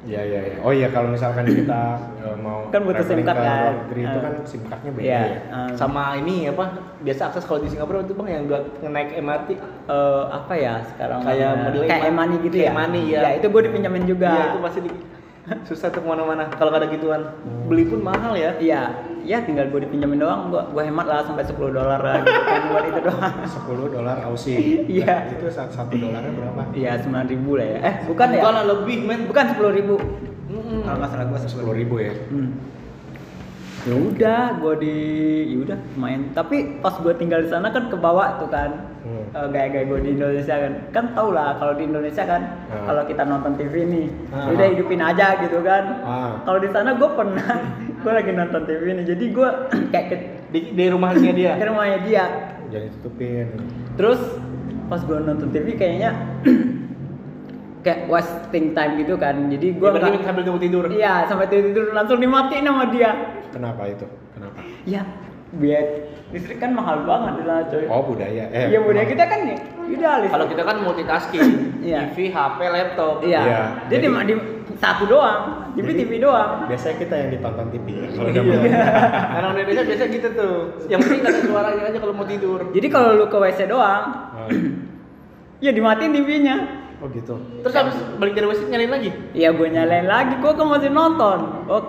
Iya iya iya. Oh iya kalau misalkan kita <clears throat> eh, mau Kan butuh SIM card kan? negeri itu Ah. kan SIM cardnya beda Iya, ya. eh, Sama ini apa? Biasa akses kalau di Singapura itu Bang yang buat naik MRT. eh, apa ya sekarang Kayak modelnya kayak Eman- Emani gitu kayak ya Emani, ya. ya itu gue dipinjamin juga Iya, itu pasti di susah tuh ke mana-mana kalau ada gituan. Beli pun mahal ya. iya ya tinggal gue dipinjamin doang gue gue hemat lah sampai 10 dolar lah gitu kan buat itu doang <laughs> 10 dolar Aussie. Iya. Itu satu, satu dolarnya berapa? iya sembilan ribu lah ya eh bukan ya Bukan lebih men. bukan sepuluh ribu Mm-mm. kalau nggak salah gue Sepuluh ribu ya. Hmm. Ya udah, gue di, ya udah main. Tapi pas gue tinggal di sana kan ke bawah tuh kan, Hmm. eh, gaya-gaya gue di Indonesia kan. Kan tau lah kalau di Indonesia kan, Ah. kalau kita nonton TV nih, Ah. udah hidupin aja gitu kan. Ah. Kalau di sana gue pernah, <laughs> gue lagi nonton TV nih, jadi gue <clears throat> kayak ke, Di, di rumahnya dia. ke rumahnya dia. Jadi tutupin. Terus pas gue nonton TV kayaknya <clears throat> kayak wasting time gitu kan. Jadi gue Gua berarti sambil tunggu tidur. Iya, sampai tidur langsung dimatiin sama dia. Kenapa itu? Kenapa? Ya, biar listrik kan mahal banget sana coy. Oh budaya. Eh, Iya budaya kita kan ya, udah listrik. Kalau kita kan multitasking, <laughs> Iya. TV, HP, laptop. iya. Iya, Jadi, jadi- di, satu doang, TV Jadi- TV doang. Biasanya kita yang ditonton TV. Kalau udah Iya. <laughs> Karena Indonesia biasa gitu tuh. Yang penting ada suaranya aja kalau mau tidur. Jadi kalau lu ke WC doang, Ah. <clears throat> ya dimatiin TV-nya. Oh gitu. Terus habis balik dari WC nyalain lagi. Iya gue nyalain lagi, gue kan masih nonton. Oh,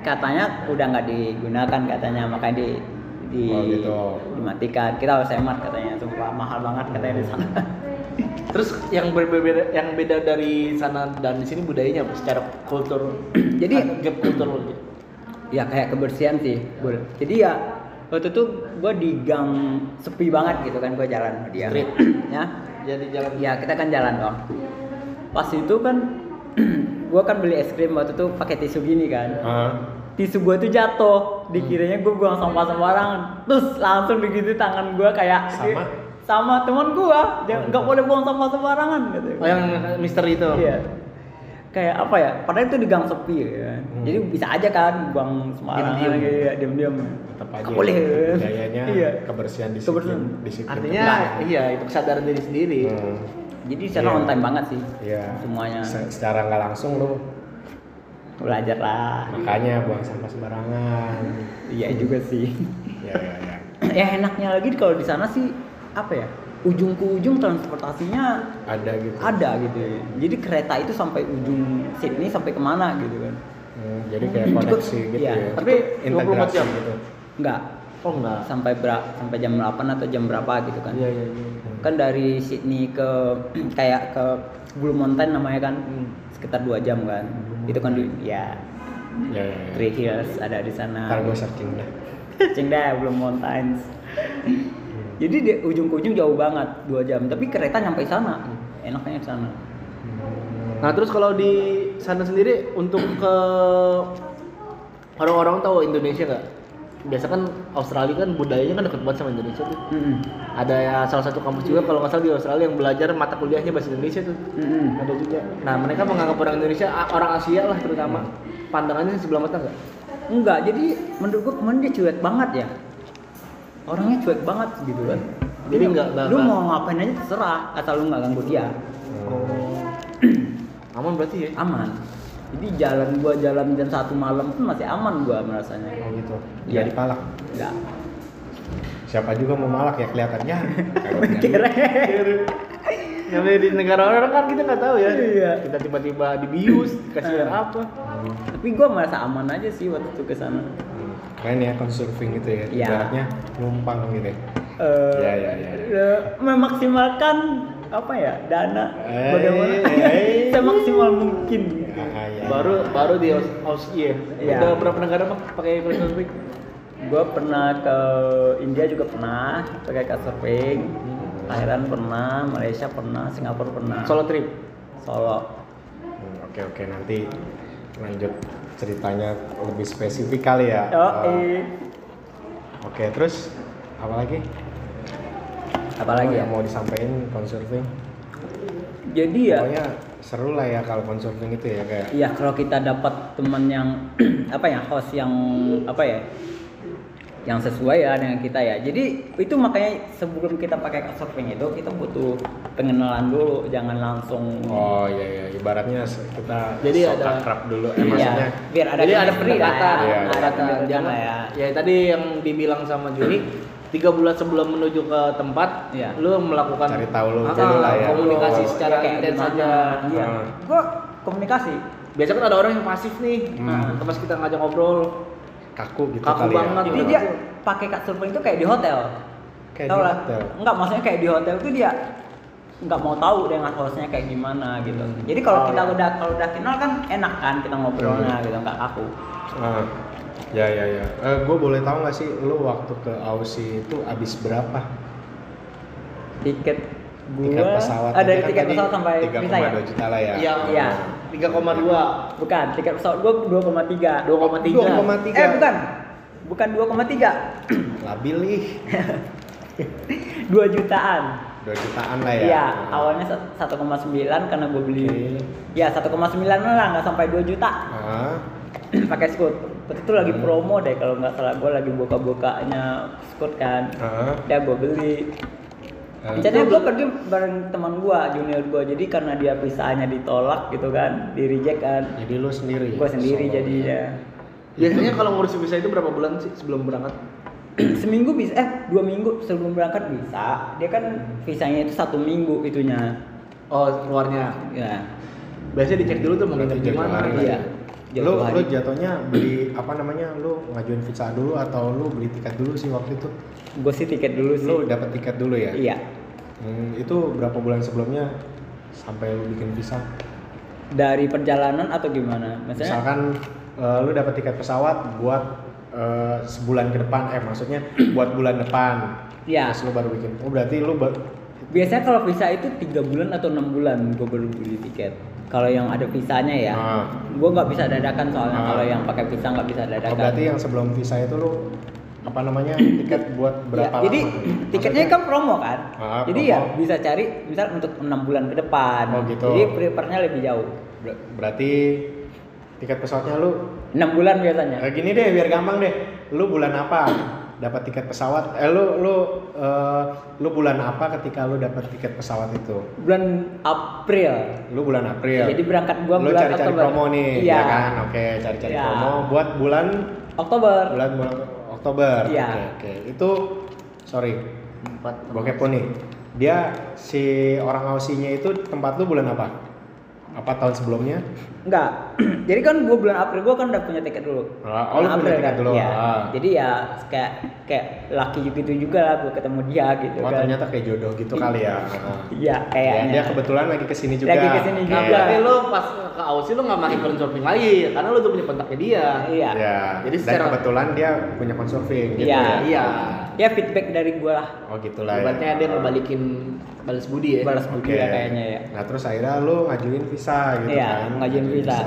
katanya udah nggak digunakan katanya, makanya di di Oh, gitu. dimatikan. Kita harus hemat katanya, sumpah mahal banget katanya di sana. <laughs> Terus yang berbeda yang beda dari sana dan di sini budayanya apa? secara kultur. <clears throat> Jadi- gap kultur gitu. ya kayak kebersihan sih Bul. jadi ya waktu itu gue di gang sepi banget gitu kan gue jalan sama dia Street. <clears throat> ya Jadi jalan ya kita kan jalan dong pas itu kan <clears throat> gue kan beli es krim waktu itu pakai tisu gini kan Ah. tisu gue tuh jatuh dikiranya gue buang sampah sembarangan terus langsung begitu tangan gue kayak Sama? sama teman gue dia nggak boleh buang sampah sembarangan gitu Oh yang misteri itu. Iya. Kayak apa ya? Padahal itu di gang sepi ya. kan. Hmm. Jadi bisa aja kan buang sembarangan Diam-diam. ya, diam-diam. Tetap aja. Boleh. Budayanya Iya. kebersihan disiplin. Kebersihan. disiplin Artinya tetap. iya itu kesadaran diri sendiri. Hmm. Jadi di sana Iya. on time banget sih. Iya. Semuanya. Se- secara nggak langsung lu Belajar lah. makanya buang sampah sembarangan. Iya juga sih. Ya ya ya. ya enaknya lagi kalau di sana sih apa ya? Ujung ke ujung transportasinya Ada gitu. ada gitu. Jadi kereta itu sampai ujung Sydney sampai ke mana gitu kan? Hmm, jadi kayak Hmm, cukup. koneksi gitu Iya. ya. Tapi 24 integrasi jam. gitu. Enggak. Oh enggak. Sampai berapa? Sampai jam 8 atau jam berapa gitu kan? Iya iya iya. kan dari Sydney ke <clears throat> kayak ke Blue Mountain namanya kan Hmm. sekitar dua jam kan itu kan di ya Ya ya. ya. Three Hills ada di sana Ntar gue searching dah. Cing deh Blue Mountains jadi di ujung ujung jauh banget dua jam tapi kereta nyampe sana enaknya sana Nah terus kalau di sana sendiri untuk ke orang-orang tahu Indonesia nggak? Biasa kan Australia kan budayanya kan dekat banget sama Indonesia tuh. Mm-mm. Ada ya salah satu kampus juga kalau nggak salah di Australia yang belajar mata kuliahnya bahasa Indonesia tuh. Mm-mm. Ada juga. Nah mereka menganggap orang Indonesia orang Asia lah terutama pandangannya sebelah mata nggak? enggak jadi menurut gua kemarin dia cuek banget ya orangnya cuek banget gitu kan Jadi nggak- nggak- lu nggak- mau ngapain aja terserah asal lu nggak ganggu dia <clears throat> Aman berarti ya? aman jadi jalan gua jalan jam satu malam pun masih aman gua merasanya Oh gitu. Iya. Jadi palak. enggak siapa juga mau malak ya kelihatannya <laughs> Kira. <laughs> Namanya di negara orang kan kita nggak tahu ya. Iya. Kita tiba-tiba dibius, dikasih Ah. apa. Hmm, Tapi gue merasa aman aja sih waktu itu ke sana. Hmm. keren ya consurfing itu ya Iya. ibaratnya numpang gitu ya Eh, Ya, ya, ya. memaksimalkan apa ya dana Eh, bagaimana eh. <laughs> semaksimal mungkin Ah, ya. Baru baru di Aus- Aussie ya. Iya. Udah berapa negara mah pakai couchsurfing? gue pernah ke India juga pernah pakai couchsurfing Thailand pernah Malaysia pernah Singapura pernah Solo trip. Solo Hmm, Oke oke nanti lanjut ceritanya lebih spesifik kali ya. oh eh. Oke terus apa lagi? apalagi ya yang mau disampaikan consurfing? jadi ya Pokoknya seru lah ya kalau consurfing itu ya kayak. Iya kalau kita dapat teman yang <clears throat> apa ya host yang apa ya yang sesuai ya dengan kita ya. Jadi itu makanya sebelum kita pakai couchsurfing itu kita butuh pengenalan dulu, jangan langsung Oh iya iya ibaratnya kita Jadi sok ada- akrab dulu. Eh, Iya, maksudnya biar ada Jadi ada lah ya. Iya, ada pendekatan Jangan ya. ya tadi yang dibilang sama Juni tiga bulan sebelum menuju ke tempat, Iya. lu melakukan Cari tahu lu Ah, lah ya. komunikasi Oh, secara ya, intens aja. Iya. Ah. Gua komunikasi. Biasa kan ada orang yang pasif nih, Hmm. nah, pas kita ngajak ngobrol, kaku gitu Kaku kali banget. ya. Jadi dia pakai couchsurfing itu kayak di hotel. Kayak Tau di lah. hotel. Enggak, maksudnya kayak di hotel tuh dia nggak mau tahu dengan hostnya kayak gimana gitu. Jadi kalau Oh, kita iya. udah kalau udah kenal kan enak kan kita ngobrolnya Hmm. gitu nggak kaku. Ah, ya ya ya. Eh, gue boleh tahu nggak sih lu waktu ke Aussie itu habis berapa? Tiket gua Tiket pesawat. ah, dari Tadi kan tiket pesawat sampai 3,2 bisa ya? juta lah ya. Iya. Iya. 3,2 Bukan, tiket pesawat gua 2,3. 2,3 2,3. Eh, bukan. Bukan 2,3. <coughs> Labil ih. 2 <laughs> jutaan. 2 jutaan lah ya. Iya, awalnya sat- 1,9 karena gue beli. Oke. Ya 1,9 lah, nggak sampai 2 juta. Ah, <coughs> pakai Scoot. Waktu itu lagi Hmm. promo deh kalau nggak salah gue lagi buka-bukanya Scoot kan. ah. Ya gue beli. Rencananya gue pergi bareng teman gue, junior gue. Jadi karena dia visanya ditolak gitu kan, di reject kan. Jadi lu sendiri. Gue sendiri Solo, jadi ya. ya. Biasanya kalau ngurus visa itu berapa bulan sih sebelum berangkat? <clears throat> Seminggu bisa, eh dua minggu sebelum berangkat bisa. Dia kan visanya itu satu minggu itunya. Oh, keluarnya. Ya. Biasanya dicek dulu tuh mau Berarti nginep di mana. jauh-jauh hari Iya. Lu hari. lu jatuhnya beli apa namanya? Lu ngajuin visa dulu atau lu beli tiket dulu sih waktu itu? Gue sih tiket dulu sih. Lu dapat tiket dulu ya? Iya. Hmm, itu berapa bulan sebelumnya sampai lu bikin visa? Dari perjalanan atau gimana? Maksudnya? Misalkan eh, lu dapat tiket pesawat buat eh, sebulan ke depan, eh maksudnya <clears throat> buat bulan depan. Iya. Terus lu baru bikin. Oh berarti lu ba- Biasanya kalau visa itu tiga bulan atau enam bulan gue baru beli tiket. Kalau yang ada visanya ya, Ah. gue nggak bisa dadakan soalnya Ah. kalau yang pakai visa nggak bisa Oh, dadakan. berarti yang sebelum visa itu lu apa namanya <clears throat> tiket buat Ya, berapa jadi lama? tiketnya Maksudnya- kan promo kan, Ah, jadi promo. ya bisa cari misal untuk enam bulan ke depan. Oh, gitu. Jadi prepare-nya lebih jauh, Ber- berarti tiket pesawatnya lu enam bulan biasanya. eh, gini deh biar gampang deh. Lu bulan apa dapat tiket pesawat? Eh lu lu eh, lu bulan apa ketika lu dapat tiket pesawat itu? Bulan April. Lu bulan April. Jadi berangkat gua lu bulan cari-cari Oktober. promo nih, Iya. ya kan? Oke, cari-cari Iya. promo buat bulan Oktober. bulan bulan Oktober. Iya. Oke, oke. Itu sorry, Empat. gue kepo nih. Dia si orang Aussinya itu tempat lu bulan apa? Apa tahun sebelumnya? Enggak. <clears throat> Jadi kan gua bulan April gua kan udah punya tiket dulu. Ah, oh, lu Bulan punya tiket kan? dulu. Iya. Ah. Jadi ya kayak kayak laki gitu juga lah gua ketemu dia gitu Oh kan. ternyata kayak jodoh gitu kali ya. Heeh. <laughs> Iya, Ya, kayaknya. dia kebetulan lagi ke sini juga. Lagi ke sini Oke. Nah, juga. berarti lu pas ke Aussie lu nggak pakai couchsurfing lagi karena lu tuh punya kontaknya dia. Iya. Ya. Jadi dan secara- kebetulan dia punya consurfing gitu Iya. ya. Iya. Ya feedback dari gua lah. Oh gitulah ya. Ibaratnya dia ngebalikin balas budi ya. Balas budi Oke. ya kayaknya ya. Nah terus akhirnya lu ngajuin visa gitu Iya, kan? ngajuin visa.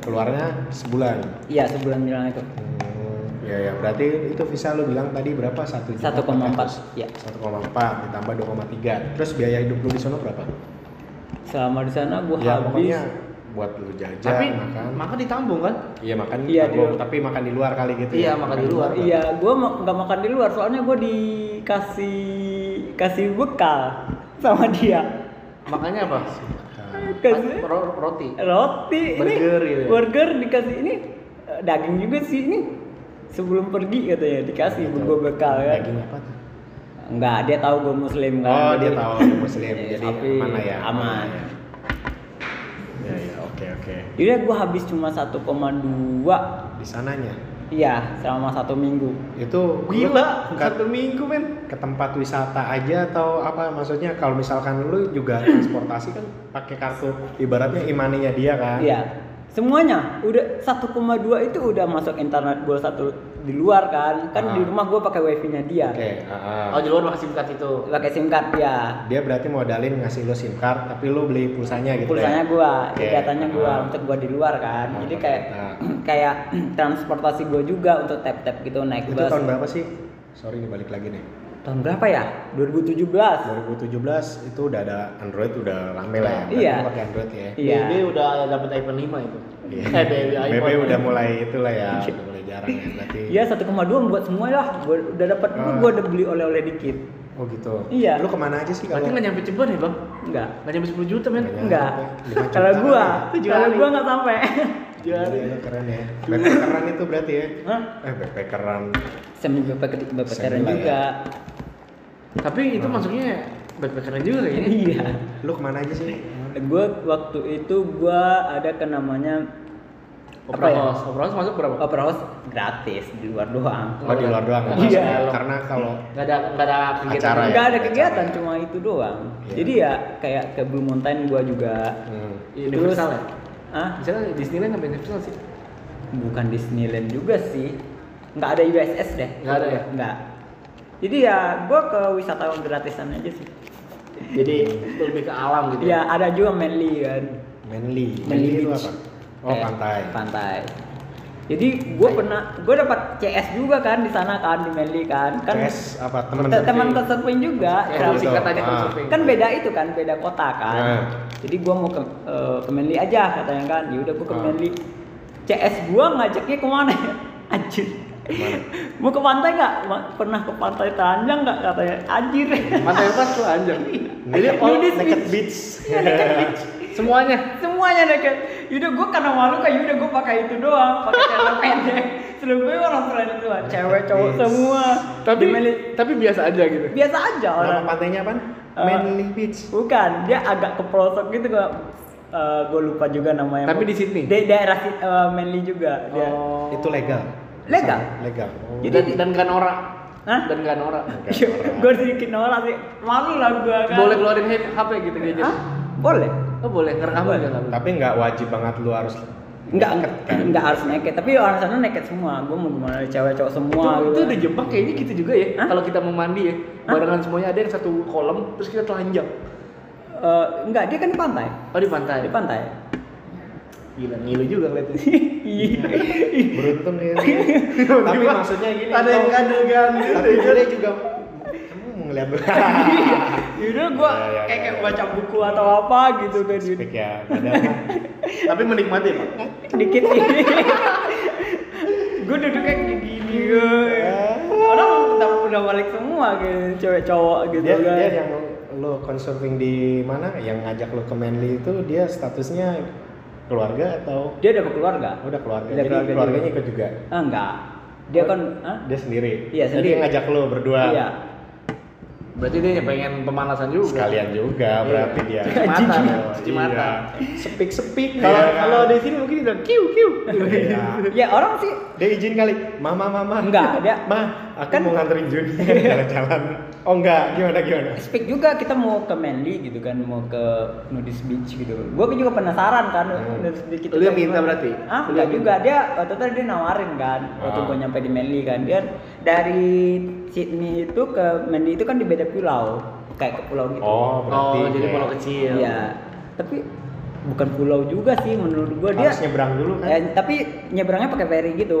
Keluarnya sebulan. Iya, sebulan bilang itu. Hmm, ya ya berarti itu visa lu bilang tadi berapa? Satu juta 1,4. Ya. 1,4 ditambah 2,3. Terus biaya hidup lu di sana berapa? Selama di sana gua Ya habis pokoknya buat lu jajan, Tapi makan. makan ditambung kan? Iya makan Iya, di- tapi makan di luar kali gitu Iya, ya. makan di luar. Iya, gua ma- nggak makan di luar soalnya gua dikasih kasih bekal sama dia. Makanya apa? Kasih Ro- roti. roti Burger ini gitu ya? burger dikasih ini eh, daging juga sih ini sebelum pergi katanya dikasih Gitu. gua bekal kan Daging apa tuh? Enggak, dia tahu gue muslim kan. Oh, dia tahu lu muslim, Iya, <laughs> jadi aman lah ya. Aman. Ya, ya, ya, oke oke. Jadi gue habis cuma 1,2 Di sananya Iya, selama satu minggu. itu Gila, ke, satu minggu men. ke tempat wisata aja atau apa maksudnya kalau misalkan lu juga transportasi kan pakai kartu ibaratnya imaninya dia kan Iya, semuanya udah 1,2 itu udah masuk internet gue satu di luar kan. Kan Ah. di rumah gue pakai wifi-nya dia. oke ah, ah. Oh, di luar pakai SIM card itu. Pakai SIM card dia. dia berarti modalin ngasih lu SIM card tapi lu beli pulsanya gitu Pulsanya ya? gua, Oke. datanya gua Ah. untuk gua di luar kan. Oh, Jadi kayak nah. <clears throat> kayak <clears throat> transportasi gua juga untuk tap-tap gitu naik itu bus. tahun berapa sih sorry ini balik lagi nih Tahun berapa ya? 2017. 2017 itu udah ada Android udah rame lah ya Berarti Iya. pakai Android ya Iya. BB udah dapat iPhone 5 itu. Iya. <laughs> Eh, BB iPhone. BB udah mulai itulah ya udah mulai jarang ya berarti Iya 1,2 buat semua lah. Gua udah dapat gua, Ah. gua udah beli oleh-oleh dikit. oh gitu Iya. lu ke mana aja sih Berarti kalau nggak nyampe ceban ya bang? Enggak. Nggak nyampe 10 juta men? Nggak Enggak. Kalau gua, Tujuh kalau gua enggak sampai. Iya, lu keren ya backpackeran itu berarti ya Hah? eh backpackeran backpacker backpackeran lah ya. Tapi itu masuknya backpackeran juga kayaknya. <laughs> Iya. lu ke mana aja sih Gua waktu itu gua ada ke namanya apa Opera ya? House. Opera House masuk berapa? Opera House gratis di luar doang. oh di luar doang nggak Iya. karena kalau Nggak ada nggak ada kegiatan. Acara ya? Enggak ada acara kegiatan, ya. cuma itu doang. Iya. Jadi ya kayak ke Blue Mountain gua juga. hmm. Universal ya? Ah, Misalnya Disneyland apa Universal sih? bukan Disneyland juga sih. Nggak ada USS deh. Nggak ada ya? Nggak. Jadi ya gua ke wisatawan gratisan aja sih. Jadi lebih ke alam gitu. Ya ada juga Manly kan. Manly Manly Manly itu apa oh Kayak pantai Pantai. Jadi gue pernah, gue dapat CS juga kan di sana kan di Manly kan. Kan Tes apa temen te- teman surfing juga. Ya, gitu. singkatannya Ah. kan surfing. kan beda itu kan beda kota kan Nah. jadi gua mau ke eh, ke Manly aja katanya kan ya udah gua ke Ah. Manly CS gua ngajaknya ke mana ya <laughs> anjir? Mau ke pantai nggak? Pernah ke pantai Tanjang nggak? Katanya anjir. Pantai lepas tuh anjir. Jadi Naked- all nudist naked beach. Semuanya. semuanya deket yaudah gua karena malu kan yaudah gua pakai itu doang. Pakai celana <laughs> pendek. Selebihnya orang keren semua cewek cowok Yes. semua. Tapi tapi biasa aja gitu. biasa aja nama orang. pantainya apa Eh, Manly Beach. Bukan, dia agak ke pelosok gitu gua eh, gua lupa juga namanya. Tapi di Sydney? Di daerah eh, Manly juga dia. Oh. itu legal Legal? legal oh. Jadi dan dan gak norak. Hah? Dan gak norak. Iya, orang. gua sedikit nolak sih. Malu lah gua kan. Boleh keluarin HP gitu gadget. Hah? Boleh. Oh boleh ngerekam aja boleh. tapi nggak wajib banget lu harus Enggak, enggak, enggak harus naked, tapi orang sana naked semua. Gua mau gimana cewek cowok semua itu, gitu. itu di Jepang kayaknya gitu juga ya. Kalau kita mau mandi ya, barengan semuanya ada yang satu kolam terus kita telanjang. Eh, enggak, dia kan di pantai. Oh di pantai. Di pantai. Gila ngilu juga ngeliatnya. Iya. beruntung ya tapi maksudnya gini Ada yang adegan tapi dia juga kamu mau ngeliat <laughs> lu Yaudah gua Ya, ya, kayak ya, kayak ya. baca buku atau apa gitu kan. Spek ya padahal Tapi menikmati pak. dikit ini gue duduknya kayak gini gue orang udah udah balik semua gitu cewek cowok gitu dia, kan dia yang lo consurfing di mana yang ngajak lo ke Manly itu dia statusnya keluarga atau? Dia udah berkeluarga. Udah keluarga. Udah jadi keluarga keluarganya juga. ikut juga? Ah, enggak. Dia Oh, kan ah? dia sendiri? Iya, jadi sendiri. yang ngajak lo berdua? Iya Berarti dia pengen pemanasan juga. sekalian juga berarti dia. Cuci mata, cuci mata. sepik sepik Kalau kalau di sini mungkin dia bilang kiu kiu. Iya. ya orang sih dia izin kali mama mama Enggak, dia- ma aku kan- mau nganterin Juni <laughs> jalan-jalan. Oh enggak gimana gimana? Speak juga kita mau ke Manly gitu kan mau ke nudist beach gitu. Gue juga penasaran kan Hmm. nudist beach Lu yang minta berarti? ah enggak juga dia waktu itu dia nawarin kan waktu Ah. gue nyampe di Manly kan. Dia dari Sydney itu ke Manly itu kan di beda pulau kayak ke pulau gitu oh berarti Oh jadi pulau kecil. Iya. Tapi bukan pulau juga sih menurut gua dia. harus nyebrang dulu kan Eh, tapi nyebrangnya pakai ferry gitu.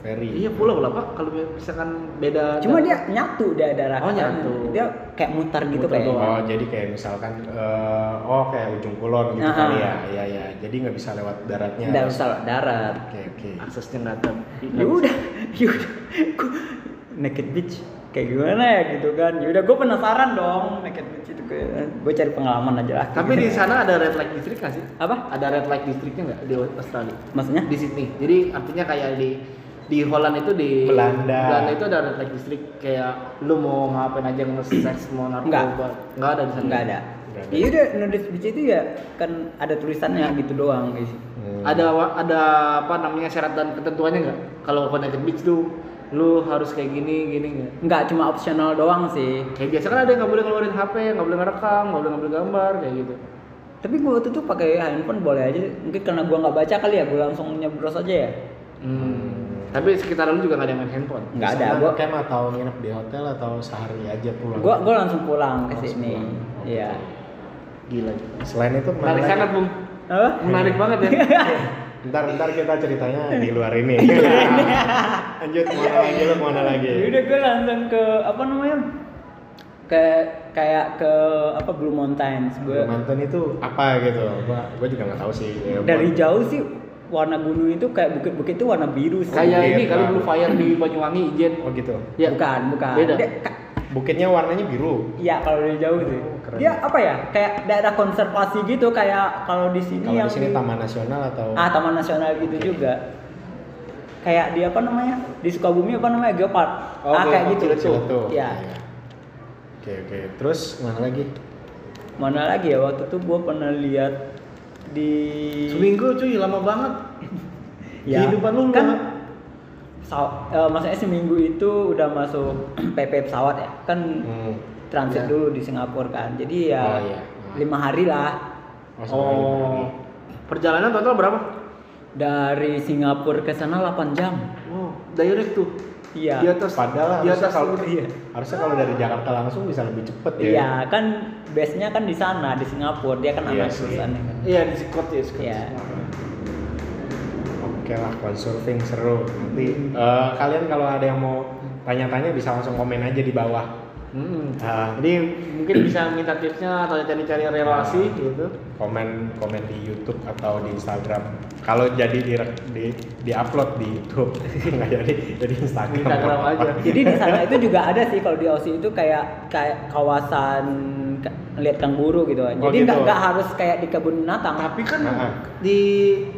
ferry Iya pulau lah pak. Kalau misalkan beda. Cuma dia nyatu dia daerah Oh, sana. nyatu. Dia kayak mutar gitu Mutar kayak. doang. Oh jadi kayak misalkan eh, oh kayak ujung kulon gitu Ah, kali ah. ya, iya ya. Jadi nggak bisa lewat daratnya. Darat harus- salah darat. Oke oke. aksesnya nggak ada. Ya udah, <laughs> ya udah. Naked beach kayak gimana ya gitu kan. Ya udah gua penasaran dong naked beach itu kayak gue cari pengalaman aja lah. Tapi di sana ada red light district nggak sih? apa? Ada red light districtnya nggak di Australia? Maksudnya? Di Sydney. Jadi artinya kayak di di Holland itu di Belanda. Belanda itu ada refleks listrik kayak lu mau ngapain aja nge-sex mau narkoba. Enggak. Enggak ada di sana. Enggak ada. Nggak ada. Iya udah nudist beach itu ya kan ada tulisannya gitu doang guys. Hmm. Ada ada apa namanya syarat dan ketentuannya nggak? Kalau Connected Beach tuh lu harus kayak gini gini nggak? Enggak cuma optional doang sih. Kayak biasa kan ada yang nggak boleh ngeluarin HP, nggak boleh ngerekam, nggak boleh ngambil gambar kayak gitu. Tapi gua waktu itu pakai handphone boleh aja. Mungkin karena gua nggak baca kali ya, gua langsung nyebros aja ya. Hmm. Tapi sekitar lu juga nggak ada yang main handphone. Nggak ada. Gua camp atau nginep di hotel atau sehari aja pulang. gua gua langsung pulang ke sini. pulang. Iya. Gila. Selain itu Menarik sangat, Bung. Apa? Menarik banget ya. <laughs> Ntar ntar kita ceritanya di luar ini. <laughs> Lanjut mana lagi lu mana lagi? Ya udah gue langsung ke apa namanya? Ke kayak ke apa Blue Mountains. Gue Mantan itu apa gitu? Gua gua juga nggak tahu sih. Ya, dari jauh sih warna gunung itu kayak bukit-bukit itu warna biru sih. Kayak ini kali Bang. Blue Fire di Banyuwangi, Ijen. Oh gitu. Ya. Bukan, bukan. Beda. Dia- Bukitnya warnanya biru. Iya kalau dari jauh sih. Oh, keren. Dia apa ya? Kayak daerah konservasi gitu kayak kalau di sini Kalau yang di sini Taman Nasional atau Ah, Taman Nasional gitu juga. Kayak di apa namanya? Di Sukabumi apa namanya? Geopark. Oh, ah, kayak gitu. Ciletuh. Ciletuh. Iya. Iya. Oke oke. Terus mana lagi? Mana lagi ya waktu itu gua pernah lihat di Seminggu cuy, lama banget. <laughs> Ya, Kehidupan lu kan lah. saw- eh, maksudnya seminggu itu udah masuk <clears throat> PP pesawat ya kan Hmm. transit Ya. dulu di Singapura kan jadi ya Oh, iya. lima hari lah Oh, sebenarnya Oh. Perjalanan total berapa? dari Singapura ke sana 8 jam Wow, direct tuh. iya Di atas Padahal di harusnya atas kalau iya. harusnya kalau dari Jakarta langsung bisa lebih cepet ya. iya kan base nya kan di sana di Singapura dia kan Iya anak sih. perusahaannya kan Iya, di Scott ya, Scott. Iya. Oke lah, consurfing seru. Nanti eh, kalian kalau ada yang mau tanya-tanya bisa langsung komen aja di bawah. Hmm. Ah. Jadi mungkin bisa minta tipsnya atau cari-cari relasi gitu. Komen komen di YouTube atau di Instagram. Kalau jadi di di, di upload di YouTube <laughs> nggak jadi jadi Instagram. Di Instagram aja. <laughs> jadi di sana itu juga ada sih kalau di Aussie itu kayak kayak kawasan ka- lihat kanguru gitu Oh, jadi nggak gitu. nggak harus kayak di kebun binatang Tapi kan Ah. di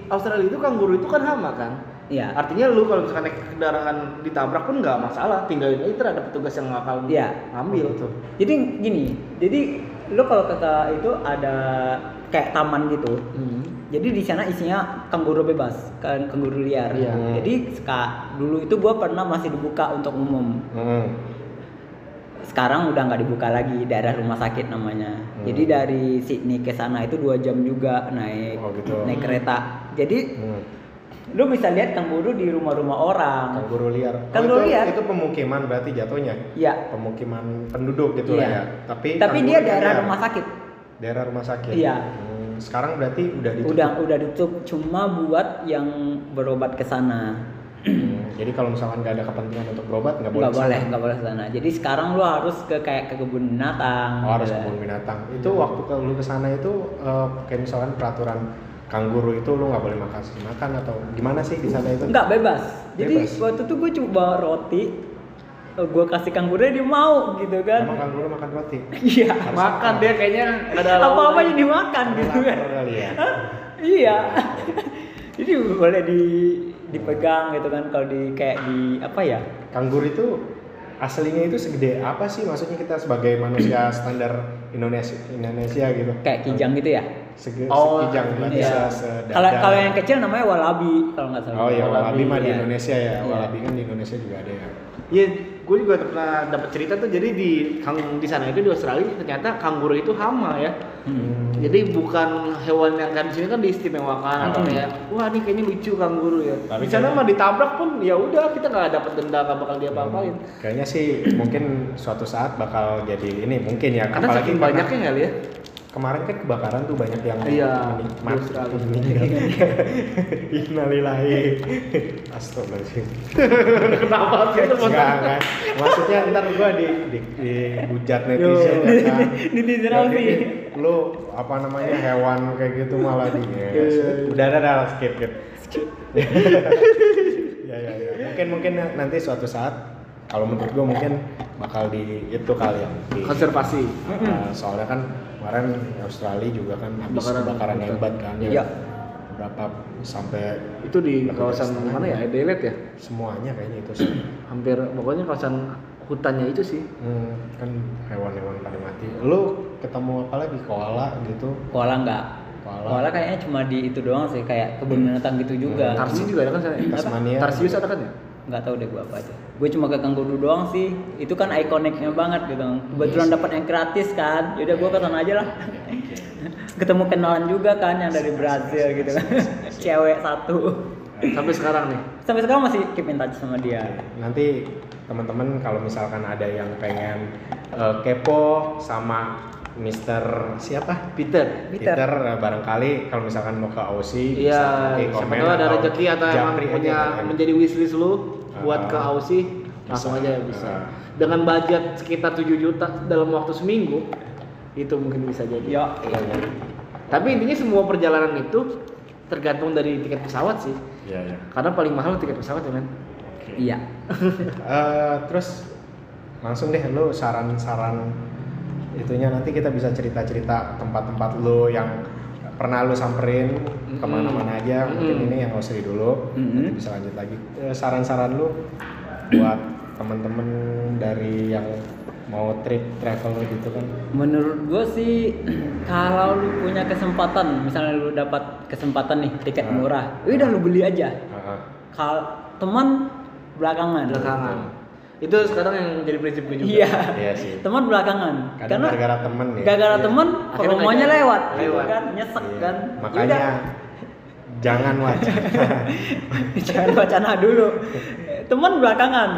Australia itu kanguru itu kan hama kan. Iya. Artinya lu kalau misalkan naik kendaraan ditabrak pun nggak masalah, tinggalin aja ada petugas yang bakal Iya. ambil Oh, gitu. Jadi gini, jadi lu kalau ke itu ada kayak taman gitu. Hmm. Jadi di sana isinya kanguru bebas, kan kanguru liar. Iya. Jadi seka, dulu itu gua pernah masih dibuka untuk umum. Hmm. Sekarang udah nggak dibuka lagi daerah rumah sakit namanya. Hmm. Jadi dari Sydney ke sana itu dua jam juga naik Oh, gitu. naik kereta. Jadi Hmm. lu bisa lihat kanguru di rumah-rumah orang. Kanguru liar. Kanguru itu, liar. itu pemukiman berarti jatuhnya. Iya. Pemukiman penduduk gitu lah Iya. ya. Tapi Tapi dia liar. daerah rumah sakit. Daerah rumah sakit. Iya. Hmm, Sekarang berarti udah ditutup. Udah udah ditutup cuma buat yang berobat ke sana. Hmm, <clears throat> Jadi kalau misalkan nggak ada kepentingan untuk berobat nggak boleh. nggak ke boleh sana. nggak boleh ke sana jadi sekarang lu harus ke kayak ke kebun binatang Oh, harus gitu. kebun binatang. Itu waktu ke lu ke sana itu eh, kayak misalkan peraturan kanguru itu lu nggak boleh makan makan atau gimana sih di sana itu? nggak bebas jadi Bebas. waktu itu gue coba roti gue kasih kanguru dia mau gitu kan Emang kanguru makan roti? <laughs> iya Makan dia kayaknya nggak ada apa apa yang dimakan gitu kan ya. Hah? iya <laughs> jadi boleh di dipegang gitu kan kalau di kayak di apa ya Kanguru itu aslinya itu segede apa sih? Maksudnya kita sebagai manusia <clears throat> standar Indonesia Indonesia gitu. kayak kijang gitu ya Sege, Oh, sekijang berarti iya. se- sedada. kalau kalau yang kecil namanya walabi kalau nggak salah Oh iya, walabi mah di Iya. Indonesia ya. Iya. Walabi kan di Indonesia juga ada ya. Iya, gue juga pernah dapat cerita tuh. Jadi di kang di sana itu di Australia ternyata kanguru itu hama ya. Hmm. Jadi bukan hewan yang kan di sini kan diistimewakan atau Hmm. kayak wah ini kayaknya lucu kanguru ya. Tapi di sana mah ditabrak pun ya udah kita nggak dapat denda nggak bakal diapa-apain. Kayaknya sih mungkin suatu saat bakal jadi ini mungkin ya. Karena saking banyaknya kali ya. Kemarin kan kebakaran tuh banyak yang Iya, di mati meninggal. Innalillahi. Astagfirullahaladzim. <laughs> Kenapa sih itu Enggak, enggak. Maksudnya ntar gua di di, di hujat netizen ya kan. <laughs> Netizen Jadi, Aussie. Lu apa namanya hewan kayak gitu malah di <laughs> iya. Udah ada dah skip skip. ya ya ya. Mungkin mungkin nanti suatu saat kalau menurut gua mungkin bakal di itu kali yang di Konservasi. Nah, soalnya kan kemarin Australia juga kan habis Kebakaran kebakaran hebat kan Iya. berapa sampai Itu di kawasan mana ya? ya? Edelet ya? semuanya kayaknya itu sih <clears throat> Hampir pokoknya kawasan hutannya itu sih. Hmm, kan hewan-hewan pada mati lu ketemu apa lagi koala gitu koala enggak Koala. koala kayaknya cuma di itu doang sih kayak kebun binatang gitu juga Tarsius juga ada kan? Tasmania. Tarsius ada kan ya? nggak tahu deh gua apa aja gue cuma ke kanguru doang sih. Itu kan ikoniknya banget gitu. Kebetulan dapat yang gratis kan. Yaudah gue ke sana aja lah. Ketemu kenalan juga kan yang dari Brazil gitu. Kan cewek satu. Sampai sekarang nih. sampai sekarang masih keep in touch sama dia. Nanti teman-teman kalau misalkan ada yang pengen eh, kepo sama Mister siapa? Peter. Peter. Peter eh, barangkali kalau misalkan mau ke Aussie Iya, nanti siapa komen tahu ada atau rezeki atau emang punya kan. menjadi wishlist lu buat Ah. ke Aussie langsung aja bisa. Ah. Dengan budget sekitar 7 juta dalam waktu seminggu itu mungkin bisa jadi. Yo. Iya, iya. Tapi intinya semua perjalanan itu tergantung dari tiket pesawat sih. Iya, iya. Karena paling mahal tiket pesawat ya kan. iya <laughs> Eh, terus langsung deh lu saran-saran itunya nanti kita bisa cerita-cerita tempat-tempat lu yang pernah lu samperin ke mana-mana aja mungkin Mm-mm. ini yang Aussie dulu Mm-mm. nanti bisa lanjut lagi Eh, saran-saran lu buat temen-temen dari yang mau trip travel gitu kan menurut gue sih <clears throat> kalau lu punya kesempatan misalnya lu dapat kesempatan nih tiket Ah. murah udah lu beli aja Heeh. kalau teman belakangan Belakangan. Itu sekarang yang jadi prinsip gue juga. iya Iya sih. teman belakangan Kadang karena gara-gara temen ya. gara-gara Iya. teman Akhirnya promonya ngajak. lewat gitu Lewat. kan nyesek Iya. kan Makanya Yaudah, jangan wacana. <laughs> jangan wacana dulu <laughs> teman belakangan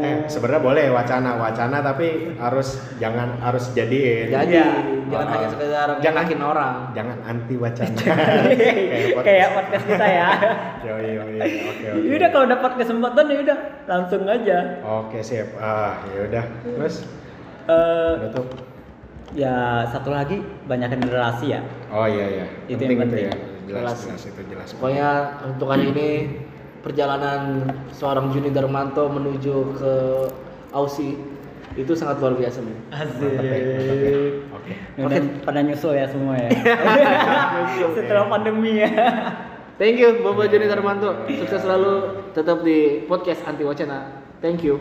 eh sebenarnya boleh wacana wacana tapi harus jangan harus jadiin. Jadi Iya. jangan Oh. hanya sekedar Jangan. orang. Jangan anti wacana. <laughs> kayak podcast kita ya Yo yo yo. Oke oke. Yaudah kalau dapat kesempatan ya udah langsung aja Oke sip. Ah ya udah. Terus Eh, tutup. ya satu lagi banyakin relasi ya Oh iya iya. Itu penting, yang itu penting. ya. Jelas Relasi. jelas itu jelas. Pokoknya untuk hari ini perjalanan seorang Juni Darmanto menuju ke Aussie itu sangat luar biasa mantap ya. Oke. Udah pada nyusul ya semua ya <laughs> setelah pandemi ya Thank you Bapak Juni Darmanto. Sukses selalu tetap di podcast Anti Wacana. Thank you.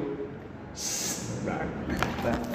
Bye.